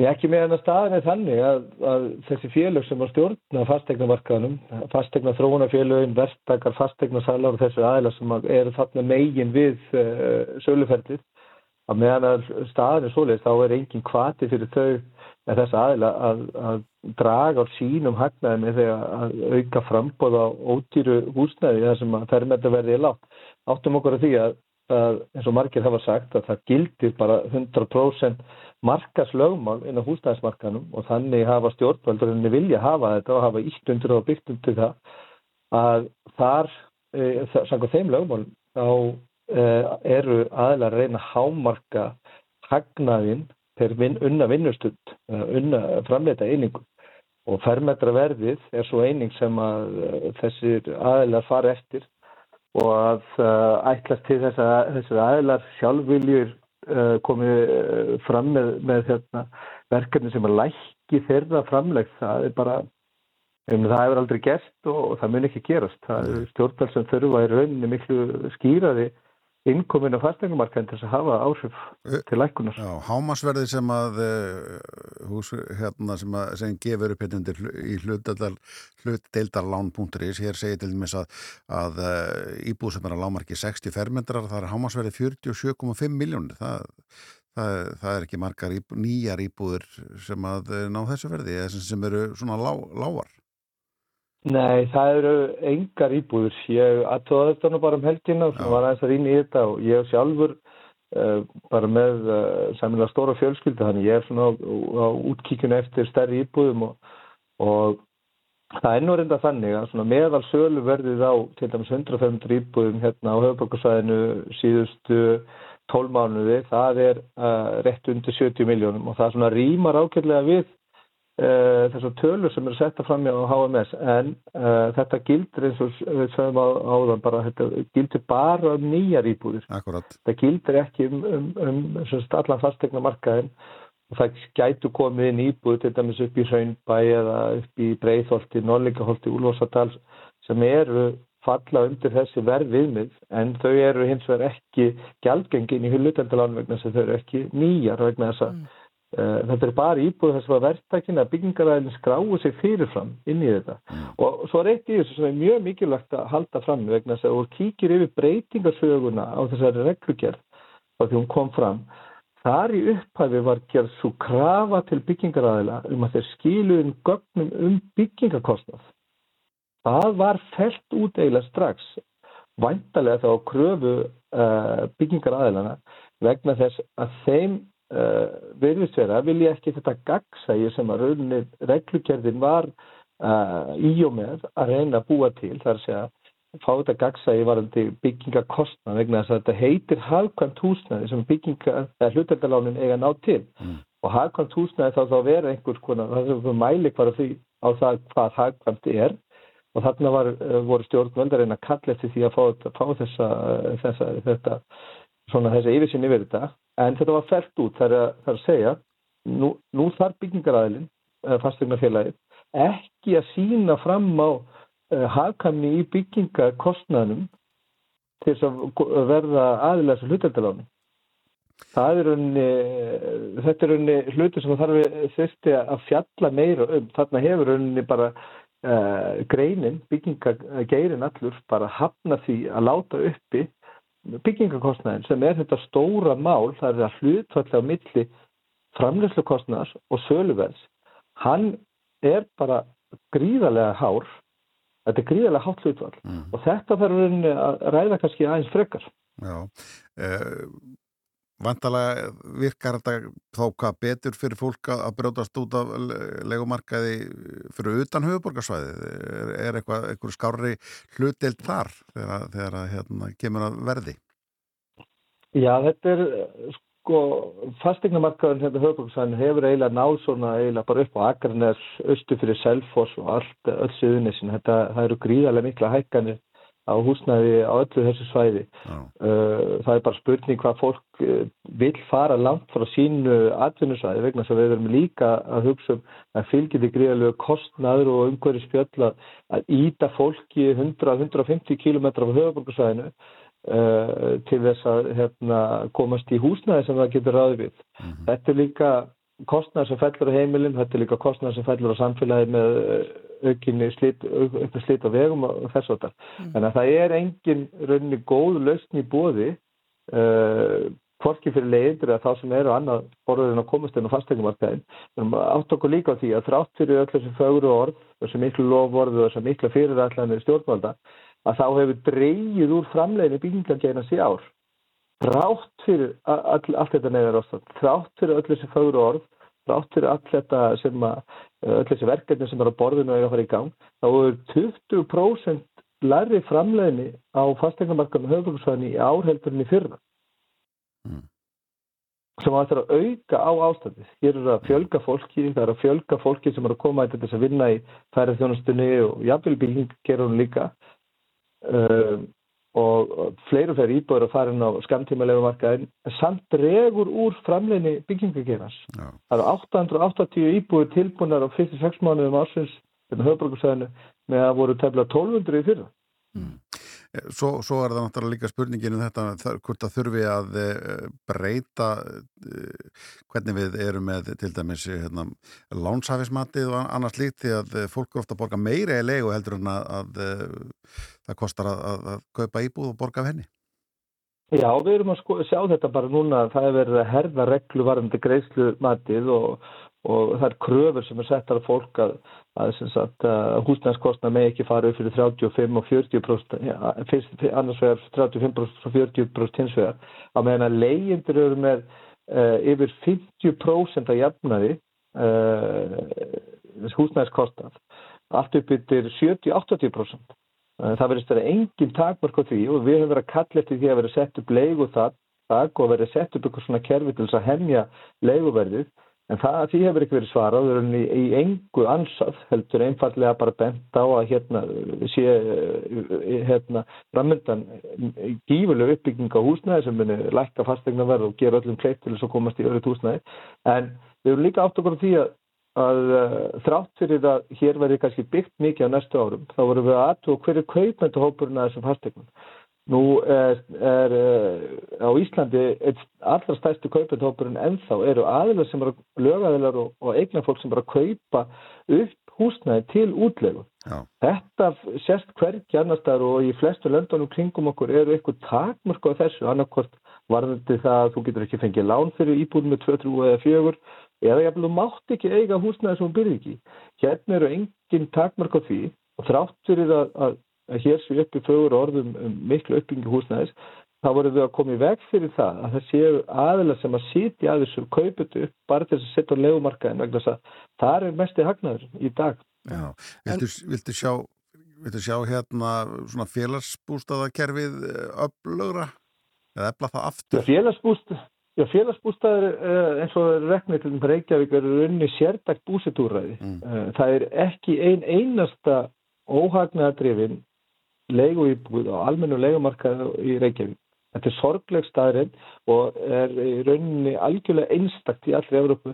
Ég ekki með hennar staðin er þannig að, að þessi félög sem að stjórna fastegnamarkaðanum, fastegna þróunafélögin, verktakar, fastegnasalar og þessi aðeila sem að eru þarna megin við uh, söluferlið, að meðan að staðin er svoleiðis þá er engin kvati fyrir þau með þess aðeila að, að draga á sínum hagnaði með þegar að auka frambóð á ódýru húsnæði þar sem að fermetra verði í látt. Áttum okkur að því að, að eins og margir hafa sagt að það gildir bara 100% markaslögmál inn á húsnæðismarkanum og þannig hafa stjórnvöldurinn vilja hafa þetta og hafa ítt undir og byggt undir það að þar, e, samkvæmt þeim lögmál, þá e, eru aðeinslega að reyna hámarka hagnaðinn per vin, unna vinnustund, unna framleita einingu og fermetraverðið er svo eining sem að e, þessir aðeinslega fara eftir og að uh, ætlast til þess að þessir aðeinslega sjálfviljur uh, komið fram með, með hérna, verkefni sem er lækki þeirra framlegð, það er bara um, það hefur aldrei gerst og, og það mun ekki gerast. Það er stjórnveld sem þurfa í rauninni miklu skýraði innkomin á fasteignumarkaðin til að hafa áhrif til lækkunar. já, hámasverði sem að uh, hús, hérna, sem að sem gefur upp hérna í hlutdeildar hlutdeildarlán.is hér segir til dæmis að, að uh, íbúð sem er að lámarki 60 fermetrar það er hámasverði 47,5 miljónir það, það, það er ekki margar íbú, nýjar íbúður sem að eh, ná þessu verði sem eru svona lá, lágar Nei, það eru engar íbúður. Ég aðtóða þetta nú bara um helgina og var aðeins að rýna í þetta og ég sjálfur uh, bara með uh, sæmilega stóra fjölskyldu þannig ég er svona á, á útkíkjunu eftir stærri íbúðum og, og það er nú reynda þannig að meðal sölu verðið á til dæmis 105 íbúðum hérna á höfbrukarsvæðinu síðustu 12 mánuði, það er uh, rétt undir 70 miljónum og það svona rýmar ákveðlega við þessar tölur sem eru setta fram á HMS en uh, þetta gildir eins og við sögum á, áðan bara þetta gildir bara um nýjar íbúðir. Akkurat, það gildir ekki um, um, um sem sagt, allan fastegna markaðin og það gætu komið inn íbúð til dæmis upp í Hraunbæ eða upp í Breiðholti, Norlingaholti, Úlfarsadals sem eru falla undir þessi verð viðmið en þau eru hins vegar ekki gjaldgengin í hlutendalánu vegna þess að þau eru ekki nýjar vegna þess að Uh, þetta er bara íbúð þess að verktakin að byggingaræðin skráu sig fyrirfram inn í þetta og svo er eitt í þessu sem er mjög mikilvægt að halda fram vegna þess að þú kíkir yfir breytingarsöguna á þessari reglugerð og því hún kom fram Þar í upphæfi var gerð svo krafa til byggingaræðila um að þeir skiluðum gögnum um byggingakostnað. Það var felt út eiginlega strax, væntalega þá kröfu uh, byggingaræðilana vegna þess að þeim uh, virðist vera vilja ekki þetta gagsægi sem að rauninni reglugerðin var uh, í og með að reyna að búa til, þar að segja fá þetta gagsægi varandi byggingakostnað vegna þess að þetta heitir hagkvæmt húsnæði sem hlutendalánin eiga að ná til. Mm. og hagkvæmt húsnæði þá þá vera einhvers konar, það er einhver mæli hvar því á það hvað hagkvæmt er. Og þarna var, eh, voru stjórnvöld að að kalla eftir því að fá, fá þessa, þessa, þetta, svona þessa yfirsinn yfir þetta en þetta var fælt út, það er að, það er að segja nú, nú þarf byggingaræðilin fastegnarfélagið ekki að sína fram á uh, hagkvæmni í byggingakostnaðnum til þess að verða aðilega sem hluteldaláni. Það er unni, þetta er unni hluti sem þarf þurfti að fjalla meira um. Þarna hefur unni bara uh, greinin, byggingageirin allur, bara hafna því að láta uppi byggingakostnaðin sem er þetta stóra mál, það er að hlutfallega á milli framleyslukostnaðars og söluverðs. Hann er bara gríðarlega hár, þetta er gríðarlega hátt hlutvall Mm. og þetta þarf að ræða kannski aðeins frekar. Já, uh, vantalega virkar þetta þá hvað betur fyrir fólk að brjótast út af le- leigumarkaði fyrir utan höfuborgarsvæði er, er eitthvað, eitthvað skárri hlutild þar þegar, þegar að, hérna, kemur að verði? Já, þetta er sko, fastegnamarkaðurinn hérna höfbruksvæðin hefur eiginlega náð svona eiginlega bara upp á Akranes, austu fyrir Selfoss og allt, öll suðunissin. Þetta, það eru gríðarlega mikla hækkanir á húsnæði á öllu þessu svæði. Uh, það er bara spurning hvað fólk uh, vil fara langt frá sínu atvinnusvæði vegna þess að við erum líka að hugsa um að fylgir því gríðarlega kostnaður og umhverju spjöll að, íta fólki 100-150 km frá höfuborgarsvæðinu uh, til þess að hérna, komast í húsnæði sem það getur ráði við. Þetta er líka kostnæður sem fellur á heimilin, þetta er líka kostnæður sem fellur á samfélagi með uh, aukinni slit, auk- auknu slit á vegum og þess að það. Þannig að það er engin rauninni góð lausn í bóði uh, hvorki fyrir leiðindur eða þá sem eru annað borðurinn að komast inn á fasteignumarkaðin. Við erum átt okkur líka á því að þrátt fyrir öll þessi fögru orð, þessi miklu lofvorð og þessi miklu fyrirætlanir stjórnvalda, að þá hefur dreigið úr framleiðinu byggingargeirnas í ár. Þrátt fyrir all, allt þetta neðar ástand, þrátt fyrir öll þessi fögru orð, þrátt fyrir allt þetta sem að, öll þessi verkefni sem eru á borðinu og eiga að fara í gang, þá er 20% lærri framleiðinni á fastegnumarkaðinu höfbruksvæðinni í ár heldur en í fyrra. Sem að það er að auka á ástandið. Hér er að fjölga fólki, það er að fjölga fólki sem er að koma til þess að vinna í færið þjónustunni og jafnvel bíling gerur hún líka. Um, og fleiri og fleiri íbúður að fara inn á skamtímalegu markaðin samt dregur úr framleginni byggingagerans. Já. Það eru 880 íbúður tilbúnar á fyrstu sex mánuðum ásins með höfbrukusæðinu með að voru tefla 1200 í fyrra. Eh, Svo, svo er það náttúrulega líka spurningin um þetta hvort það þurfi að eh, breyta eh, hvernig við erum með til dæmis hérna, lánshafismatið og annars líkt því að eh, fólk er ofta að borga meira í leigu heldur en að, að eh, það kostar að, að, að kaupa íbúð og borga af henni. Já, við erum að sko, sjá þetta bara núna, það er verið að herða reglu varandi greiðslumatið og, og það er kröfur sem er settar af fólk að, að, sagt, að húsnæðskostna með ekki fara upp fyrir 35 og 40% ja, fyrst, annars vegar 35% og 40% hins vegar, að meðan að leyendur eru með uh, yfir 50% að jafnaði uh, húsnæðskostnað allt upp yfir 70-80%. Eh, Það verðist vera engin takmörk á því og við höfum verið að kalla eftir því að vera sett upp leigu það, og verið sett upp eitthvað svona kerfi til þess að hemja leiguverðið en það því hefur ekki verið svarað við erum í, í engu ansað heldur einfallega bara bent á að hérna sé eh, hérna framöndan gífurlega uppbygging á húsnæði sem muni lækka fastegna verð og gera öllum kleitt til þess að komast í öðru húsnæði en við erum líka átt okkur á því að að þrátt fyrir að hér verði kannski byggt mikið á næstu árum þá vorum við að aðtúa hverju kaupmæntu hópurinn að þessum fastegnum. Nú er, er uh, á Íslandi allra stærstu kaupmæntu hópurinn ennþá eru aðilar sem eru lögaðilar og, og eignar fólk sem eru að kaupa upp húsnæði til útlegu. Já. Þetta sérst hvergi annar staðar og í flestu löndunum kringum okkur eru eitthvað takmörku á þessu annarkvort varðandi það að þú getur ekki fengið lán fyrir íbúð með 2, 3 eða 4 eða jafnvel þú mátt ekki eiga húsnæði sem þú byrði ekki. Hérna eru engin takmark á því og þrátt fyrir að, að, að hér sé uppi fögur orðum um miklu uppbyggingu húsnæðis þá vorum við að koma í veg fyrir það að það séu aðila sem að sitja að þessu kauput upp bara til þess að setja á legumarkaðin vegna þess að það er mesti hagnaður í dag. Já, viltu, viltu sjá viltu sjá hérna svona félagsbústaðakerfið öflugra eða efla það Já, aftur? félagsbúst, já, félagsbústaðar eh, eins og Reykjavík til Reykjavík eru runni sérdagt búsetúræði. Mm. Það er ekki ein einasta óhagnaðadrifin leigu íbúð á almennu leigumarkaðu í Reykjavík. Þetta er sorgleg staðurinn og er í rauninni algjörlega einstakt í allri Evrópu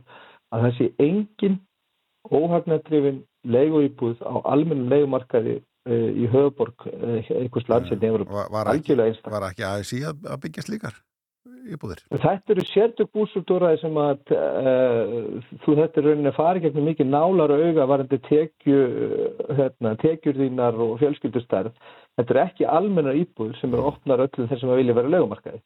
að sé engin óhagnaðadrifin leigu íbúð á almennu leigumarkaði uh, í höfuborg uh, einhvers landsinn í Evrópu. Var, var, ekki, Algjörlega einstakt. var ekki ASI að, að byggja slíkar íbúðir? Þetta eru sértök búsúldúraði sem að uh, þú þetta er rauninni að fara í gegnum mikið nálar og auga varandi tekju, hérna, tekjur þínar og fjölskyldustærð. Þetta er ekki almennar íbúður sem eru opnar öllum þessum að vilja vera legumarkaði.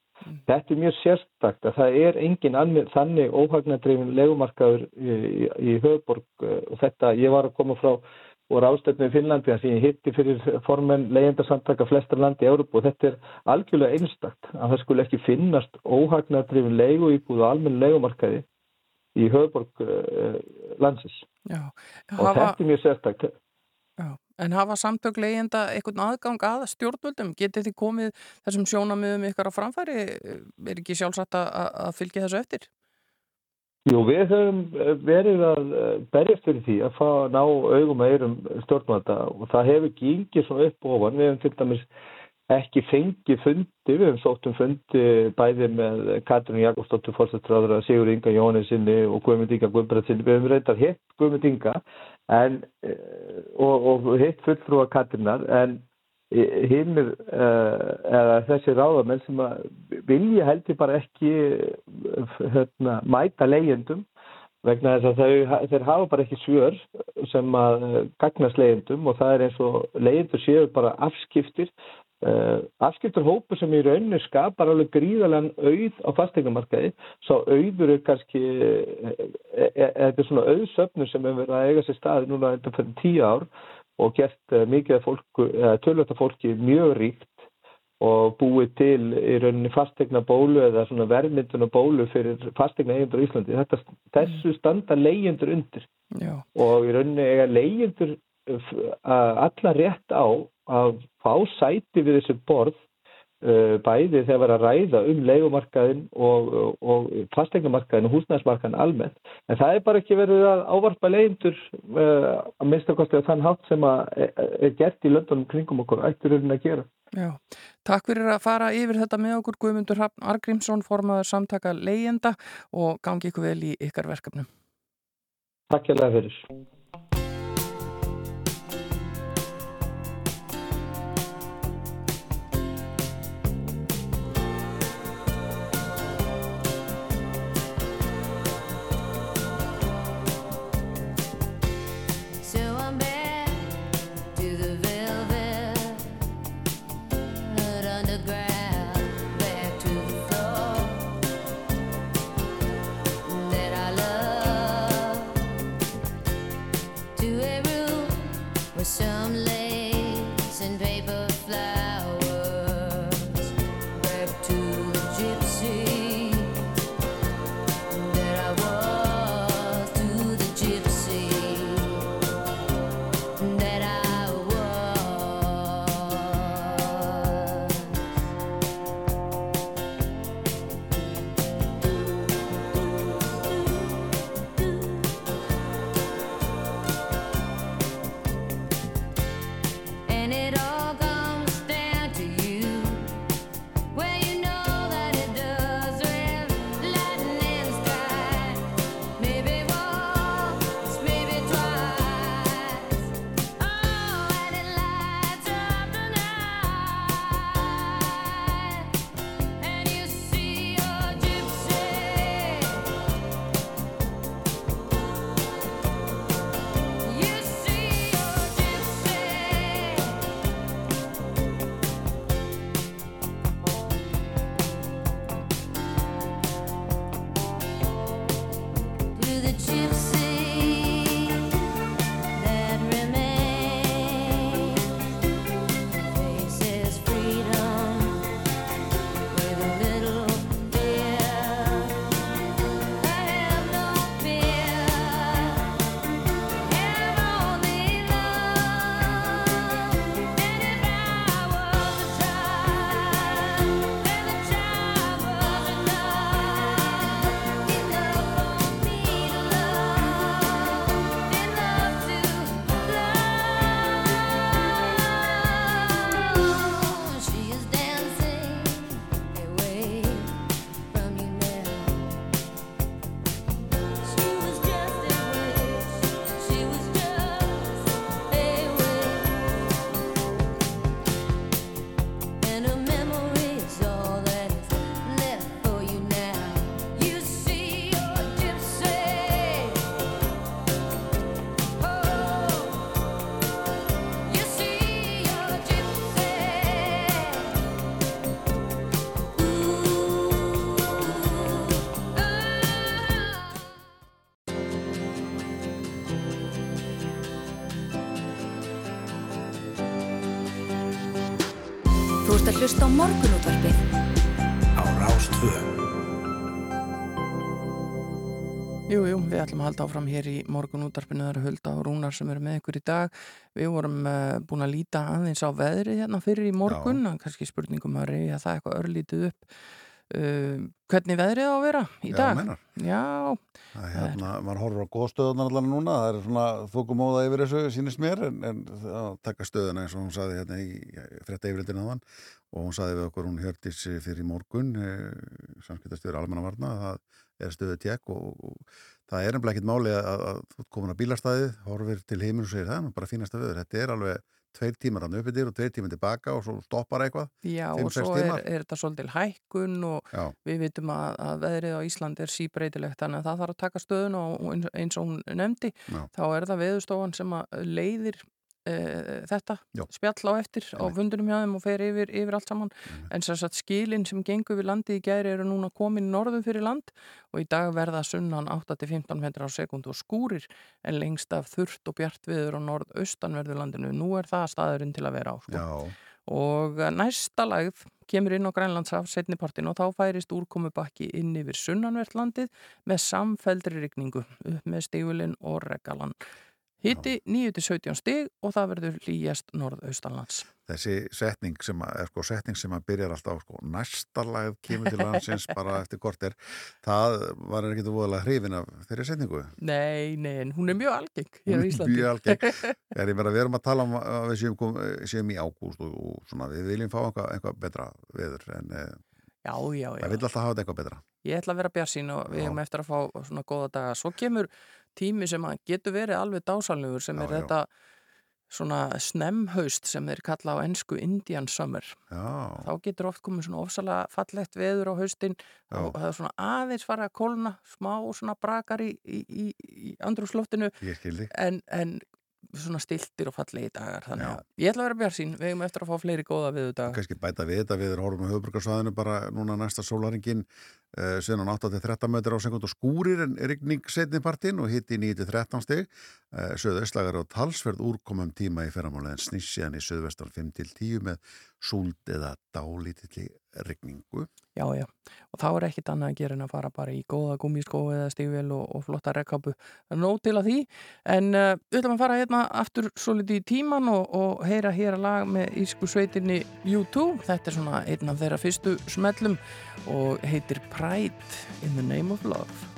Þetta er mjög sérstakt að það er engin almen, þannig óhagnadreifin legumarkaður í, í, í höfuborg uh, og þetta, ég var að koma frá og ráðstöfnu í Finnlandi að ég hitti fyrir formenn leyendarsamtaka flestar landi í Európu og þetta er algjörlega einstakt að það skulle ekki finnast óhagnadrifin leigu íbúð og almenn legumarkaði í höfuborg uh, landsins Já, og hafa, þetta er mjög sérstakt já. En hafa samtök leyenda einhvern aðgang að stjórnvöldum? Getið þið komið þessum sjónamiðum ykkar á framfæri? Er ekki sjálfsagt að- að fylgja þessu eftir? Jú, við höfum eh, verið að eh, berjast fyrir því að fá ná augum að eirum stjórnvalda og það hefur gengið svona upp og ofan. Við hefum til dæmis ekki fengið fundi, við hefum sótt um fundi bæði með Katrín Jakobsdóttur fórstættráður að Sigur Inga Jónesinni og Guðmund Inga Guðbræðsinni. Við hefum reyndar hitt Guðmund Inga en, eh, og, og hitt fulltrúa Katrínar en hinnir eða þessi ráðamenn sem vilja heldur bara ekki eh, hérna, mæta leyendum vegna þess að þau, þeir hafa bara ekki svör sem að eh, gagnast leyendum og það er eins og leyendur séu bara afskiptir afskiptur hópu sem í rauninu skapar alveg gríðalega auð á fastegnumarkaði svo auður er kannski þetta er svona auðsöfnu sem hefur verið að eiga sér staði núna þetta fyrir tíu ár og gert uh, mikið eða tölvölda fólki mjög ríkt og búið til í rauninni fastegna bólu eða svona verðmynduna bólu fyrir fastegna eigendur í Íslandi. Þetta, þessu standa leyendur undir Já. og í rauninni eiga leyendur alla rétt á að fá sæti við þessu borð bæði þegar var að ræða um leigumarkaðin og, og, fastegnumarkaðin og húsnæðismarkaðin almennt. En það er bara ekki verið að ávarpa leyendur uh, að minnstakosti á þann hátt sem að er, er gert í löndunum kringum okkur ættur rauninni að gera. Já, takk fyrir að fara yfir þetta með okkur Guðmundur Hrafn Argrímsson, formaður samtaka leyenda og gangi ykkur vel í ykkar verkefnum. Takk hérlega fyrir. Hlusta á morgunútvarpið á Rástvö. Jú, jú, við ætlum að halda áfram hér í morgun útarpinu, það eru Hulda og Rúnar sem eru með ykkur í dag. Við vorum uh, búin að líta aðeins á veðrið hérna fyrir í morgun, kannski spurningum að reyja það eitthvað örlítið upp. Uh, hvernig veðrið á að vera í Já, dag? meinar. Já, Það er hérna, maður horfur á góðstöðunar allan núna, það er svona þokumóða yfir þessu, sínist mér, en, en það taka stöðuna eins og hún saði hérna í frétta yfirleitin aðan og hún saði við okkur, hún hjördis fyrir í morgun, eh, samskiptastöður almannavarna, það er stöðu tjekk og, og það er nefnilega ekkit máli að, að, komin að bílastæðið, horfir til heiminn og segir það, er bara fínasta veður, þetta er alveg tveir tímar hann uppið þér og tveir tímar tilbaka og svo stoppar eitthvað. já og svo er, er þetta svolítil hækkun og Já, við vitum að, að veðrið á Ísland er síbreytilegt þannig að það þarf að taka stöðun og eins og hún nefndi Já. þá er það veðustofan sem að leiðir e, þetta Já. spjall á eftir á Einmitt. fundunum hjá þeim og fer yfir, yfir allt saman en sem sagt skilin sem gengur við landið í gæri eru núna komin norðu fyrir land og í dag verða sunnan 8-15 metrar á sekund og skúrir en lengst af þurft og bjart viður á norðaustanverðu landinu nú er það staðurinn til að vera á sko. já, og næsta lagð kemur inn á Grænlandshaf setnipartin og þá færist úrkomubakki inn yfir sunnanvert landið með samfeldri rigningu upp með stígulinn og regalan. Hitti 9-17 stig og það verður hlýjast norðaustanlands. þessi setning sem að, sko setning sem að byrjar alltaf sko næsta lagð kemur til landsins bara eftir korter, það var ekkert voðalega hrifin af þeirri setningu. Nei, nei, hún er mjög algeng hér á Íslandi. Mjög algeng. Er að við erum að tala um að við séum, séum í ágúst og, og svona við viljum fá eitthvað, eitthvað betra veður en eh, Já, já, já. það vil alltaf hafa eitthvað betra. Ég ætla að vera bjarsín og við hefum eftir að fá svona góða daga. Svo kemur tími sem getur verið alveg dásalnugur sem Já, er já. þetta svona snemhaust sem þeir kalla á ennsku Indian Summer. Já, Þá getur oft komið svona ofsalega fallegt veður á haustin og það er svona aðeins fara að kólna, smá svona brakar í, í, í, í andrúsloftinu en, en svona stiltir og fallegi dagar. Þannig Já. að ég ætla að vera bjarsín, við hefum eftir að fá fleiri góða viðu daga. Kannski bæta við þetta við horfum á höfbrukarsvæðinu bara núna næsta sólaringin uh, síðan á 8-13 metrar á sekund og skúrir en rigning setni partinn og hitti 9-13 stig uh, söðaustlagar og talsverð úrkomum tíma í ferramáli en snýst síðan í söðvestan 5-10 með súld eða dálítilli rigningu. Já, já, og þá er ekkit annað að gera en að fara bara í góða gummiskói eða stígvél og, og flotta rekkapu. Nóg til að því, en uh, við ætlum að fara hérna aftur svo litið í tíman og, og heyra hér að lag með ísku sveitinni U2. Þetta er svona einn af þeirra fyrstu smellum og heitir Pride in the Name of Love.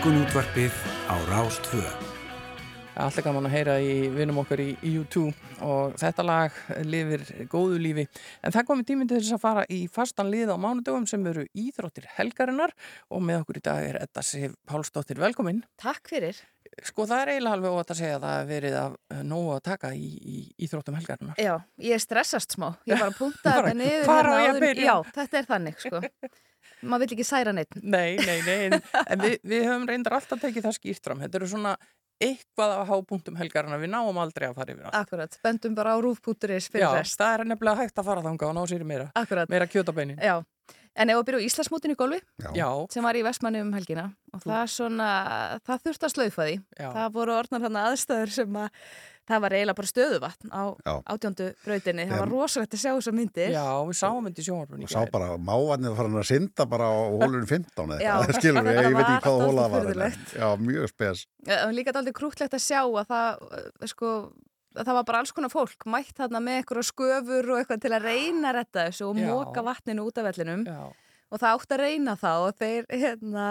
Morgunútvarpið á Rástvö. Alltaf gaman að heyra í vinum okkar í, í U2 og þetta lag lifir góðu lífi. En það komið tíminn til þess að fara í fastan lið á mánudögum sem eru íþróttir helgarinnar og með okkur í dag er Edda Sif Pálsdóttir. Velkomin. Takk fyrir. Sko það er eiginlega alveg ótt að segja að það hefur verið að nógu að taka í, í íþróttum helgarinnar. Já, ég stressast smá. Ég var að punta þetta niður. á hérna ég að áður- byrja? Já, þetta er þannig, sko. Maður vill ekki særa neitt. Nei, nei, nei, en, við, við höfum reyndar alltaf tekið það skýrt fram. Þetta eru svona eitthvað af hápunktum helgarinnar, við náum aldrei að fara yfir allt. Akkurat, bendum bara á rúf.is fyrir Já, rest. það er nefnilega hægt að fara þanga og ná sér meira. Akkurat. Meira kjötabeinin. Já, en ef við byrjum Íslandsmótin í golfi, Já. sem var í Vestmanni um helgina, og það svona, það þurfti að slaufa því. Já. Það voru orðnar þannig aðstæður sem að, það var eiginlega bara stöðuvatn á Já. átjöndu brautinni. Það var rosalegt að sjá þessar myndir. Já, við sáum þetta í sjónvarpunni. og sá bara mávarnir farin að synda bara á hólunum 15 eða Já. eitthvað, skilur við, ég veit ekki hvað hóla það var en- já, mjög spes var líka aldrei krútlegt að sjá að það, uh, sko, að það var bara alls konar fólk mætt þarna með eitthvað sköfur og eitthvað til að reyna að retta þessu og móka vatninu út af vellinum Já. og það átti að reyna það og þeir hérna,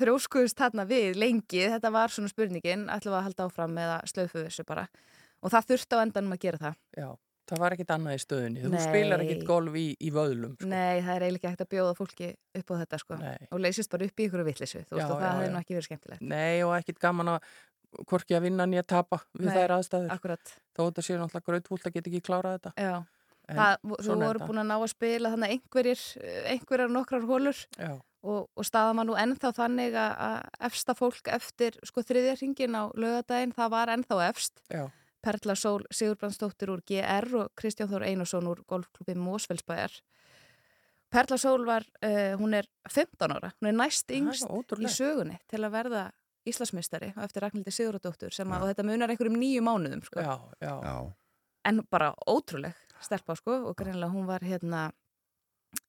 þrjóskuðust þarna við lengi, þetta var svona spurningin ætlum við að halda áfram með að slaufu þessu bara og það þurfti á endanum að gera það Já, það var ekkit annað í stöðunni. Þú Nei. spilar ekkit golf í, í vöðlum. Sko. Nei, það er eiginlega ekki hægt að bjóða fólki upp á þetta sko og leysist bara upp í ykkur vittlisu, þú veist Já, og það hefði nú ekki verið skemmtilegt Nei, og ekkit gaman að hvorki að vinna nýja tapa við Nei, þær aðstæður. Akkurat, Þó þetta sé náttúrulega grautvúlt að geta ekki klárað þetta. já Það, er voru búin að ná að spila þannig einhverjir, einhverjar nokkrar hólur og, og staða maður nú ennþá þannig að, efsta fólk eftir sko þriðja hringin á lögadaginn, það var ennþá efst. já, Perla Sól Sigurbrandsdóttir úr GR og Kristján Þór Einarsson úr golfklubbi Mósfellsbæjar. Perla Sól var, uh, hún er 15 ára, hún er næst er yngst í sögunni til að verða Íslasmistari á eftir Ragnhildi Sigurðardóttur sem að, og þetta munar einhverjum nýju mánuðum sko. já, já. já, en bara ótrúleg stelpa sko og greinilega hún var hérna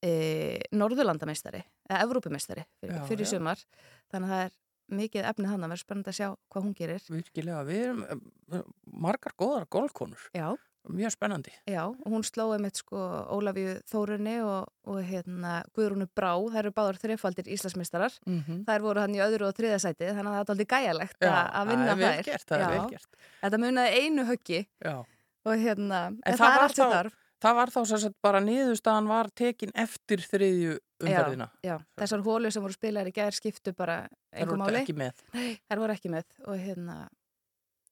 e, Norðurlandameistari eða Evrópumeistari fyrir, Já, fyrir já. sumar þannig að það er mikið efnið hann að vera spennandi að sjá hvað hún gerir Virkilega, við erum eh, margar góðar golfkonur. Já, Mjög spennandi. já, hún slóði mitt sko Ólafíu Þórunni og, og hérna Guðrúnu Brá, það eru báður þrefaldir Íslandsmeistarar, Mm -hmm. þær voru hann í öðru og þriða sæti þannig að það er aldrei gæjalegt Já, að vinna það er þær gert, það er Já. vel gert. Þetta munaði einu höggi Já. og hérna, en, það, það er var allt þá- þarf Það var þá sagt bara niðurstaðan var tekin eftir þriðju umferðina. Já, þessar hólu sem voru spilaðar í gær skiptu bara Það engum voru máli. ekki með. Nei, þær voru ekki með og hérna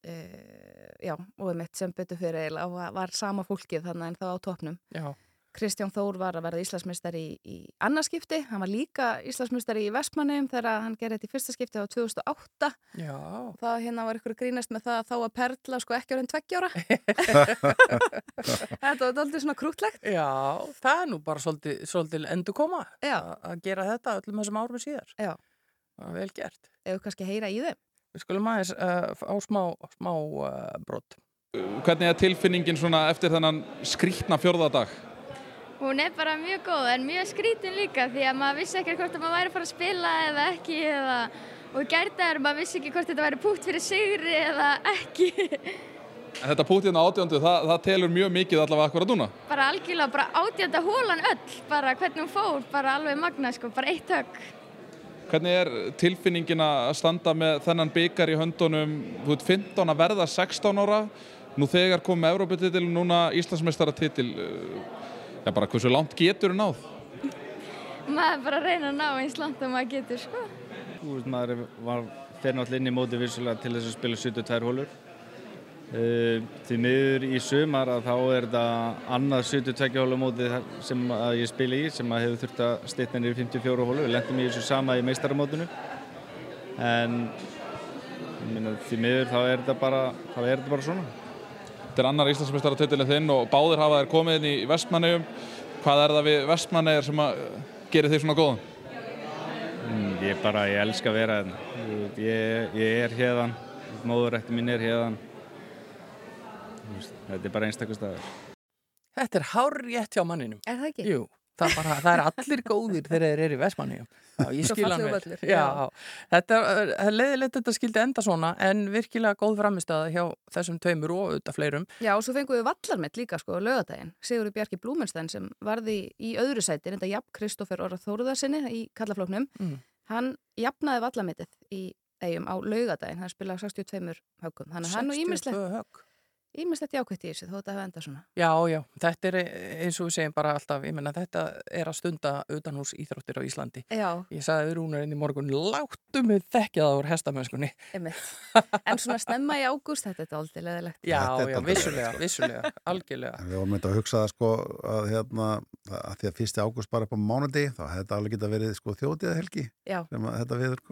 já, og mitt sem betur fyrir eiginlega var sama fólkið þannig en þá á topnum. Já, Kristján Þór var að verða Íslandsmeistari í, í annarskipti, hann var líka Íslandsmeistari í Vestmannum þegar hann gerði þetta í fyrsta skipti á 2008 já. það hérna var ykkur grínast með það að þá að perla sko ekki orðin tveggjára Þetta var aldrei svona krútlegt Já, það er nú bara svolítið, svolítið endur koma að gera þetta öllum þessum árum síðar. Já. Vel gert. Við kannski heyra í þeim Við skulum aðeins uh, á smá, smá uh, brot. Hvernig er tilfinningin svona eftir þennan skrítna fjórðadag? Hún er bara mjög góð en mjög skrítin líka því að maður vissi ekki hvort að maður væri að fara að spila eða ekki eða og gærdagur maður vissi ekki hvort þetta væri pútt fyrir sigri eða ekki. En Þetta pútið á átjöndu, það, það telur mjög mikið allavega akkurat núna. bara algjörlega bara átjönda hólan öll, bara hvernig hún fór, bara alveg magna sko, bara eitt högg. Hvernig er tilfinningin að standa með þennan byggar í höndunum, þú ert 15 að verða 16 ára, nú þegar kom Európa-titil, núna Íslandsmeistaratitil, já bara hversu langt getur náð? Maður bara reyna að ná eins langt og maður getur sko. Þú veist, maður var fyrir náttúrulega inn í móti vissulega til þess að spila 72 hólur. Uh, því miður í sumar að þá er þetta annað 72 hóla móti sem ég spila í sem að hefur þurft að styrta í 54 hólu. Við lendum í þessu sama í meistaramótinu. En meina, því miður þá er þetta bara, er þetta bara svona. Þetta er annar Íslandsmeistaratitilin þinn og báðir hafa þær komið inn í Vestmannegjum. Hvað er það við Vestmannegjur sem að gerir þig svona góðan? Mm, Ég bara, ég elska að vera hérna. Ég, ég er hérðan, móðurætti mín er hérðan. Þetta er bara einstakur staður. Þetta er hárrétt hjá manninum. Er það ekki? Jú, það er, bara, það er allir góðir þegar þeir eru í Vestmanni. Já, ég skil hann vel. völlur, Já, já. þetta er er leiðilegt að þetta skildi enda svona en virkilega góð framistæða hjá þessum tveimur og auðvitað fleirum. Já, og svo fengum við vallarmett líka sko á lögadaginn. Sigurður Bjarki Blúmenstein sem varði í öðru sæti, þetta jafn Kristófer Orra Þóruðarsinni í kallafloknum. Mm. hann jafnaði vallamitið í eigum á laugadaginn, hann spilaði á 62 höggum, þannig að hann og 62 ímislegt högg. ímislegt jákvætt í þessu, þó þetta hafa enda svona Já, já, þetta er eh, eins og við segjum bara alltaf, ég menna þetta er að stunda utanhús íþróttir á Íslandi. Já. Ég sagði við Rúnarinn í morgun, láttu mig þekkja það úr hestamennskunni. Einmitt. En svona snemma í ágúst, þetta er aldrei leðilegt. Já, já, vissulega, vissulega, algjörlega. En við vorum myndið að hugsa það sko að hérna, að því að fyrsti ágúst bara upp á mánudegi, þá hefði þetta alveg geta verið sko þjótiða helgi Já. sem að þetta viður,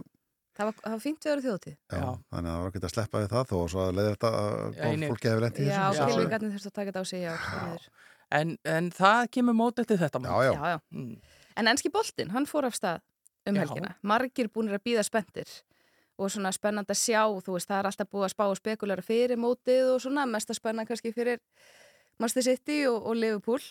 Það var, var fínt við öru þjóðtíð. já, þannig að það var ekki að sleppa við það þó og svo að leiði þetta að Já, fólki hefur lent í Já, þessu. kilvingarnir þurftu að taka þetta á sig, já. já. En, en það kemur mótið til þetta mót. Já, já. já. En enski boltinn, hann fór af stað um Já. helgina. Margir búinir að býða spenntir og svona spennandi að sjá, þú veist, það er alltaf búið að spá og spekulæra fyrir mótið og svona mest að spenna kannski fyrir Master City og, og Liverpool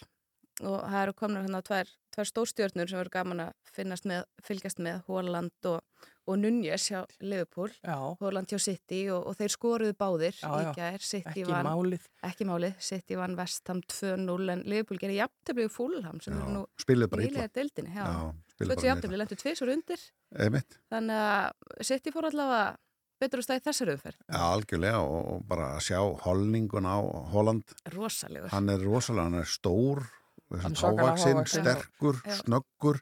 og það eru komin hérna tvær, tvær stórstjörnur sem verður gaman að finnast með, fylgjast með Holland og, og Nunez hjá Liverpool, já. Holland hjá City og, og þeir skoruðu báðir Já, í já. gær, City Ekki vann málið. ekki málið, City vann Vestham 2-0 en Liverpool gerir jafntöflið Fulham sem Já, eru nú Svo bara þetta jafntöflið lentur tvisur undir Einmitt. þannig að City fór allavega betur að stæði þessar umferð Já, algjörlega og, bara að sjá holningun á Holland. Rosalegur. Hann er rosalega, hann er stór, Hann er svakalega hávaksinn, hávaxinn. sterkur, Já. snöggur.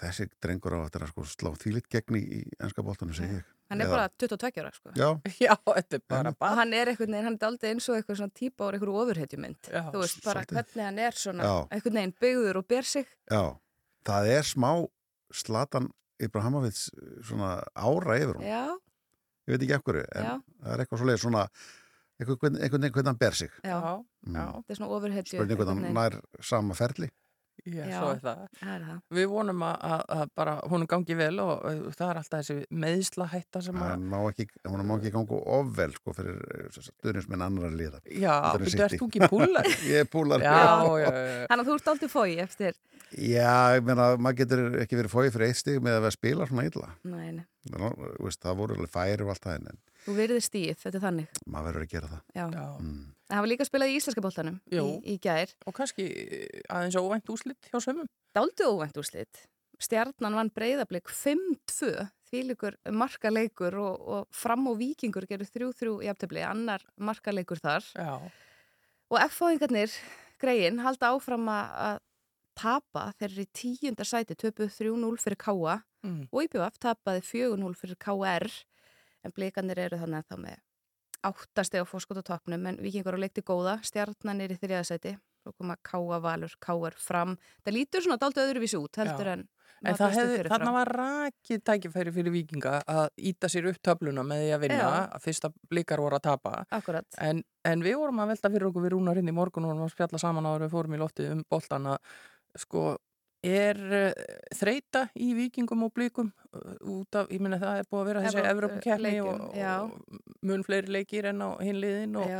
Þessi drengur á að sko slá þýlitt gegn í, ennska boltanum, segi ég. hann er Eða- bara 22 ára sko. Já, Já, þetta er bara og hann er einhvern veginn, hann er aldrei eins og eitthvað svona típa úr einhverju ofurhetjumynd Já, þú veist bara svolítið. hvernig hann er svona Já. einhvern veginn byggður og ber sig já. Það er smá Slatan Ibrahimovits svona ára yfir hún. já, Ég veit ekki ekkur, en Já. það er eitthvað svoleið svona einhvern veginn einhvern hvernig hann ber sig. já, Mm. þetta er svona ofurhetju Spurning hvernig hann nær sama ferli. Já, Já, svo er það. það er það. Við vonum að, að, að bara honum gangi vel og uh, það er alltaf þessi meðsla hætta sem að... Hann má ekki, hún má ekki ganga ofvel sko fyrir stuðnisminn annar að liða. Já, City. ert þú ekki púllari? Ég er púlar. Já, já, já. Þannig að þú ert aldrei fói eftir Já, ég meina, maður getur ekki verið fóið fyrir eitt stig með að vera að spila svona illa. Nei, nei. Nú, veist, það voru alveg færi og allt það en þú verður stíð, þetta er þannig maður verður að gera það. já. Já. Mm. Það hafa líka spilað í íslenska boltanum í, í gær. Og kannski aðeins óvænt úslit hjá sömum. Dálítið óvænt úrslit. Stjarnan vann breyðablик 5-2 þvílíkur markaleikur og, og fram og vikingur gerur 3-3 í aftöfli, annar markaleikur þar. Já. og F-fáingarnir greiðin halda áfram að tapa þeir eru í tíundar sæti töpuð 3-0 fyrir Káa Mm. og IPVF tapaði 4-0 fyrir KR en blikanir eru þannig að það með áttasti á fórskot á toppnum en vikingur á leikti góða, stjarnan er í þriðasæti svo koma Káa Valur, KR fram það lítur svona dálta öðruvísi út heldur Já. en En þarna var rakið tækifæri fyrir vikinga að íta sér upp töfluna með því að vinna, Já. að fyrsta blikar voru að tapa. En, en við vorum að velta fyrir okkur við rúnar inn í morgun og vorum að spjalla saman en við fórum í loftið um boltan að sko er uh, þreita í vikingum og blikum uh, út af, ég minna það er búið að vera þessi Evrópukefni og, og mun fleiri leikir en á hinliðin og,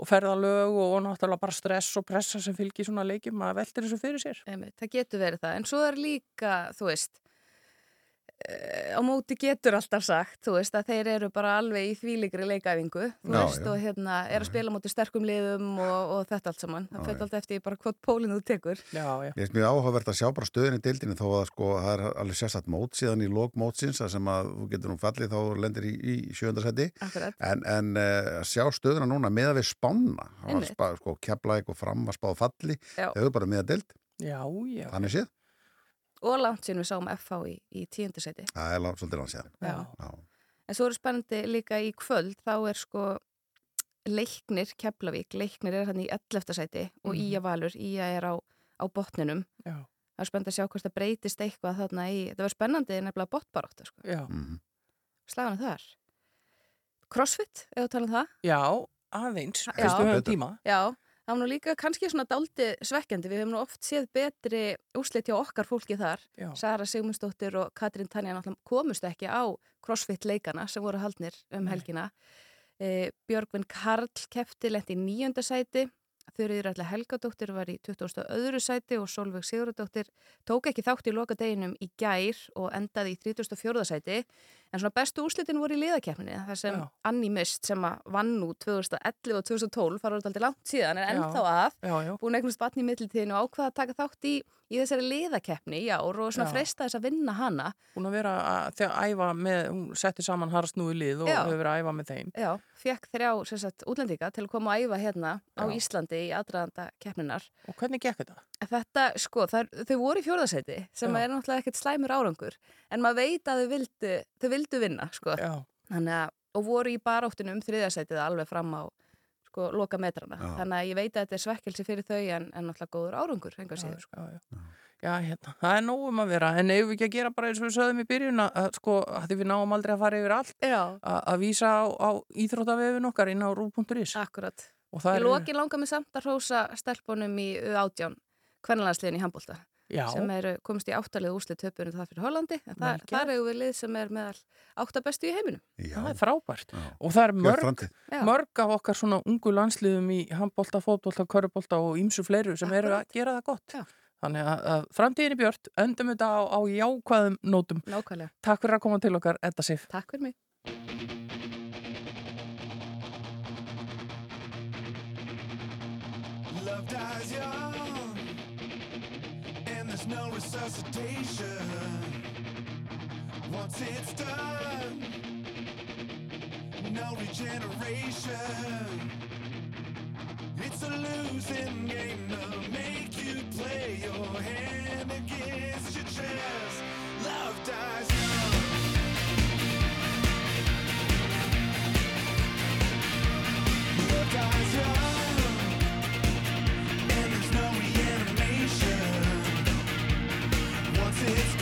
og ferðalög og, og náttúrulega bara stress og pressa sem fylgir svona leikjum að veltir þessu fyrir sér. Einmitt, það getur verið það, en svo er líka, þú veist, eh, á móti getur alltaf sagt, þú veist, að þeir eru bara alveg í þvíligri leikæfingu, þú Já, veist, já. og hérna er að spila móti sterkum liðum og, og þetta allt saman. Það fyrir alltaf eftir bara hvort pólinn þú tekur. Já, já. Ég er mjög áhugavert að sjá bara stöðin í deildinni þó að sko, það er alveg sérstætt mót síðan í lók mótsins að sem að þú getur nú fallið þá lendir í, í sjöndarsæti Akkurat. en, en uh, að sjá stöðuna núna með að við spá, sko, kepla eitthvað fram að spáð falli Já. þau eru bara með að deild, Já, já. þannig séð Og langt síðan við sáum FH í, í tíundasæti. það er langt svolítið langt síðan Já. Já. En svo eru spennandi líka í kvöld, þá er sko leiknir, Keflavík, leiknir er hann í 11. sæti og Mhm. Ía Valur, Ía er á, á botninum. Já. Það er spennandi að sjá hvort það breytist eitthvað þarna í, það var spennandi nefnilega botbaróttu, sko. Já. Mhm. Slagana þar. Crossfit, ef þú tala um það. Já, aðeins, Já. fyrst við höfum tíma. Já, það var nú líka kannski svona dálti svekkjandi. Við hefum nú oft séð betri úslit hjá okkar fólki þar. Já. Sara Sigmundsdóttir og Katrín Tanja náttúrulega komust ekki á crossfit leikana sem voru haldnir um helgina. E, Björgvin Karl kefti lent í nýjönda sæti. Þurriður ætla Helgadóttir var í 20. öðru sæti og Solveig Sigurðardóttir tók ekki þátt í lokadeginum í gær og endaði í 34. sæti. En svona bestu úrslitin voru í liðakeppninni, það sem Já. Annie Mist sem vann nú 2011 og 2012, fara aldrei langt síðan, Já. ennþá að, Já, búin eignast batni í mittiltíðinu og ákvaða að taka þátt í, í þessari liðakeppni í ár og svona Já. freista þess að vinna hana. Búin að vera að, þegar að æfa með, hún setti saman harstnúi lið og hefur verið að æfa með þeim. Já, fekk þrjá útlendinga til að koma að æfa hérna á. Íslandi í aðdraðanda keppninar. Og hvernig gekk þetta? Þetta, sko, það, þau voru í fjórðarsæti sem er náttúrulega ekkert slæmur árangur en maður veit að þau vildu, þau vildu vinna, sko. Já. Þannig að, og voru í baróttinu um þriðarsætið alveg fram á, sko, loka metrana. Já. Þannig að ég veit að þetta er svekkelsi fyrir þau en, en náttúrulega góður árangur, síður, sko. Já, já. Já, hérna, það er nóg um að vera, en eigum við ekki að gera bara eins og við sögðum í byrjun að, sko, að því við náum aldrei að fara yfir allt, að, að vísa á, á íþróttavefin okkar inn á rú.is. Akkurat. Og það Í er, lokin langar mig samt að hrósa stelpunum í U18, kvennalandsliðin í handbólta. Já. sem eru komist í áttalið úslið töpunum það fyrir Hollandi, en það, það eru við lið sem er meðal áttabestu í heiminum. það er frábært. Og það er mörg. Já. mörg af okkar svona ungu landsliðum í handbólta, fótbólta, körubólta og ýmsu fleiru sem eru að gera það gott. Já. Þannig að, að framtíðin er björt, öndum þetta á, á jákvæðum nótum. Nákvæmlega. Takk fyrir að koma til okkar, Edda Sif. Takk fyrir mig. Love dies young, no resuscitation. Once it's done, no regeneration. It's a losing game to make you play your hand against your chest. Love dies young. Love dies young. It's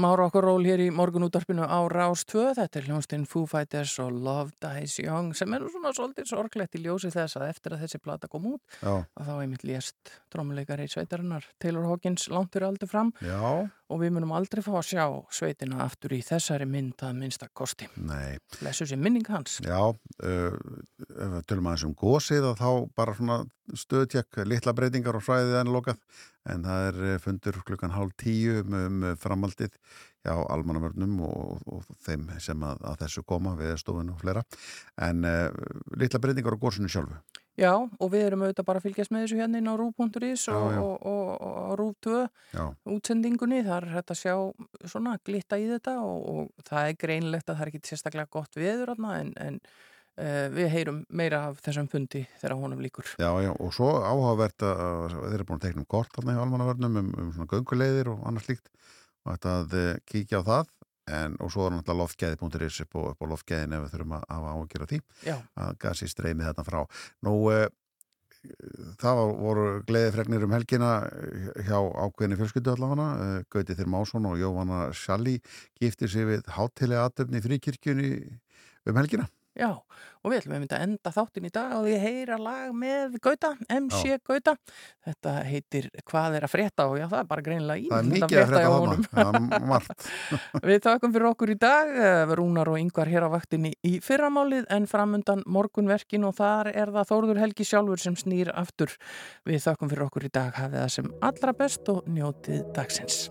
smá rock'n'roll hér í morgunúttarpinu á Rás 2. Þetta er hljónstinn Foo Fighters og Love Dies Young sem er svona svolítið sorglegt í ljósi þess að eftir að þessi plata kom út Já. að þá einmitt lést trómuleikari sveitarinnar Taylor Hawkins langt fyrir aldur fram Já. og við munum aldrei fá að sjá sveitina aftur í þessari mynd að minnsta kosti. Nei. Blessu sér minning hans. Já, uh, tölum aðeins um gósið og þá bara svona stöðtjekk, litla breytingar og svæðið en lokað en það er eh, fundur klukkan hálf tíu um, framaldið já, almannavörnum og, og, þeim sem að, að þessu koma við stofun og fleira. En uh, litla breytingar á gósinu sjálfu. Já, og við erum auðvitað bara að fylgjast með þessu hérna inn á rúf.is og, og, og, og á rúf 2 Já. útsendingunni, það er hægt að sjá svona glitta í þetta og, og það er greinlegt að það er ekki sérstaklega gott viður en, en við heyrum meira af þessum fundi þegar honum líkur. Já, já, og svo áhugavert að þeir eru búin að tekna um kort þarna hjá almannavörnum um, um svona gönguleiðir og annars líkt og þetta að eh, kíkja á það en, og svo er náttúrulega loftgæði.is upp, á- upp á loftgæðin ef við þurfum að hafa áhugjur af því Já. að gasi streymið þarna frá Nú, uh, það voru gleðifregnir um helgina eh, hjá ákveðinni fjölskyldu allavega Gauti Þyr Másson og Jóhanna Sjalli giftir sig við hátilega aðtöfni fríkirkjunni um helgina Já, og við ætlum að mynda að enda þáttin í dag og ég heyra lag með Gauta, MC Gauta. Þetta heitir Hvað er að frétta og já, það er bara greinilega Það er mikið að frétta þarna, honum. það er margt Við þakkum fyrir okkur í dag, eh, Rúnar og Yngvar hér á vaktinni í fyrramálið en framundan morgunverkin og þar er það Þórður Helgi sjálfur sem snýr aftur. Við þakkum fyrir okkur í dag, hafið það sem allra best og njótið dagsins.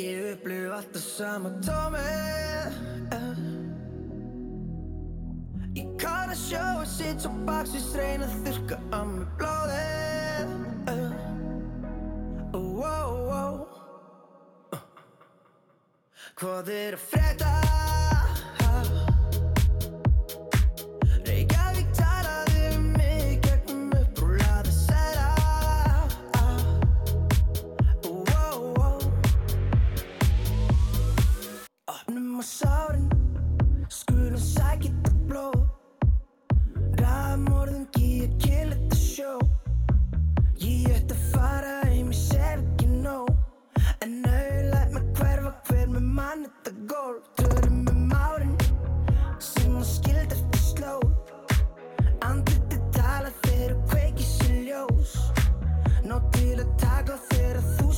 Ég upplif alltaf sama tómið uh. Ég kann að sjá að sitt svo baksins reyna að þurka á mig blóðið uh. oh, oh, oh. Hvað er að frétta?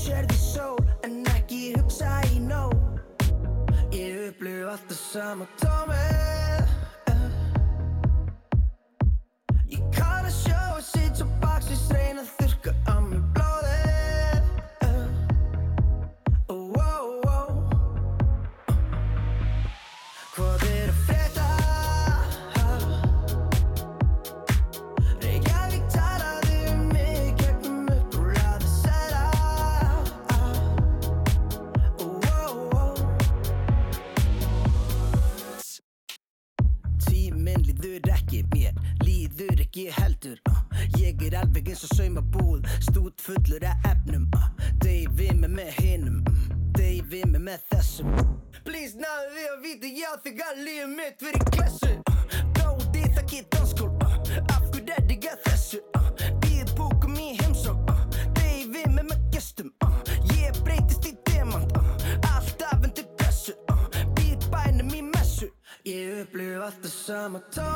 Sérði sól En ekki hugsa í nóg Ég upplif alltaf sama tómið eins og saumabúð, stút fullur af efnum uh. Deyfi mig með hinum, uh. deyfi mig með þessum Please náðu því að vita já þegar lífið mitt verið klessu uh. Góði það get danskól, uh. af hverju er ég að þessu uh. Býð búkum í heimsók, uh. deyfi mig með gestum uh. Ég breytist í demant, uh. alltaf undir pressu uh. Býð bænum í messu Ég upplif alltaf sama tómið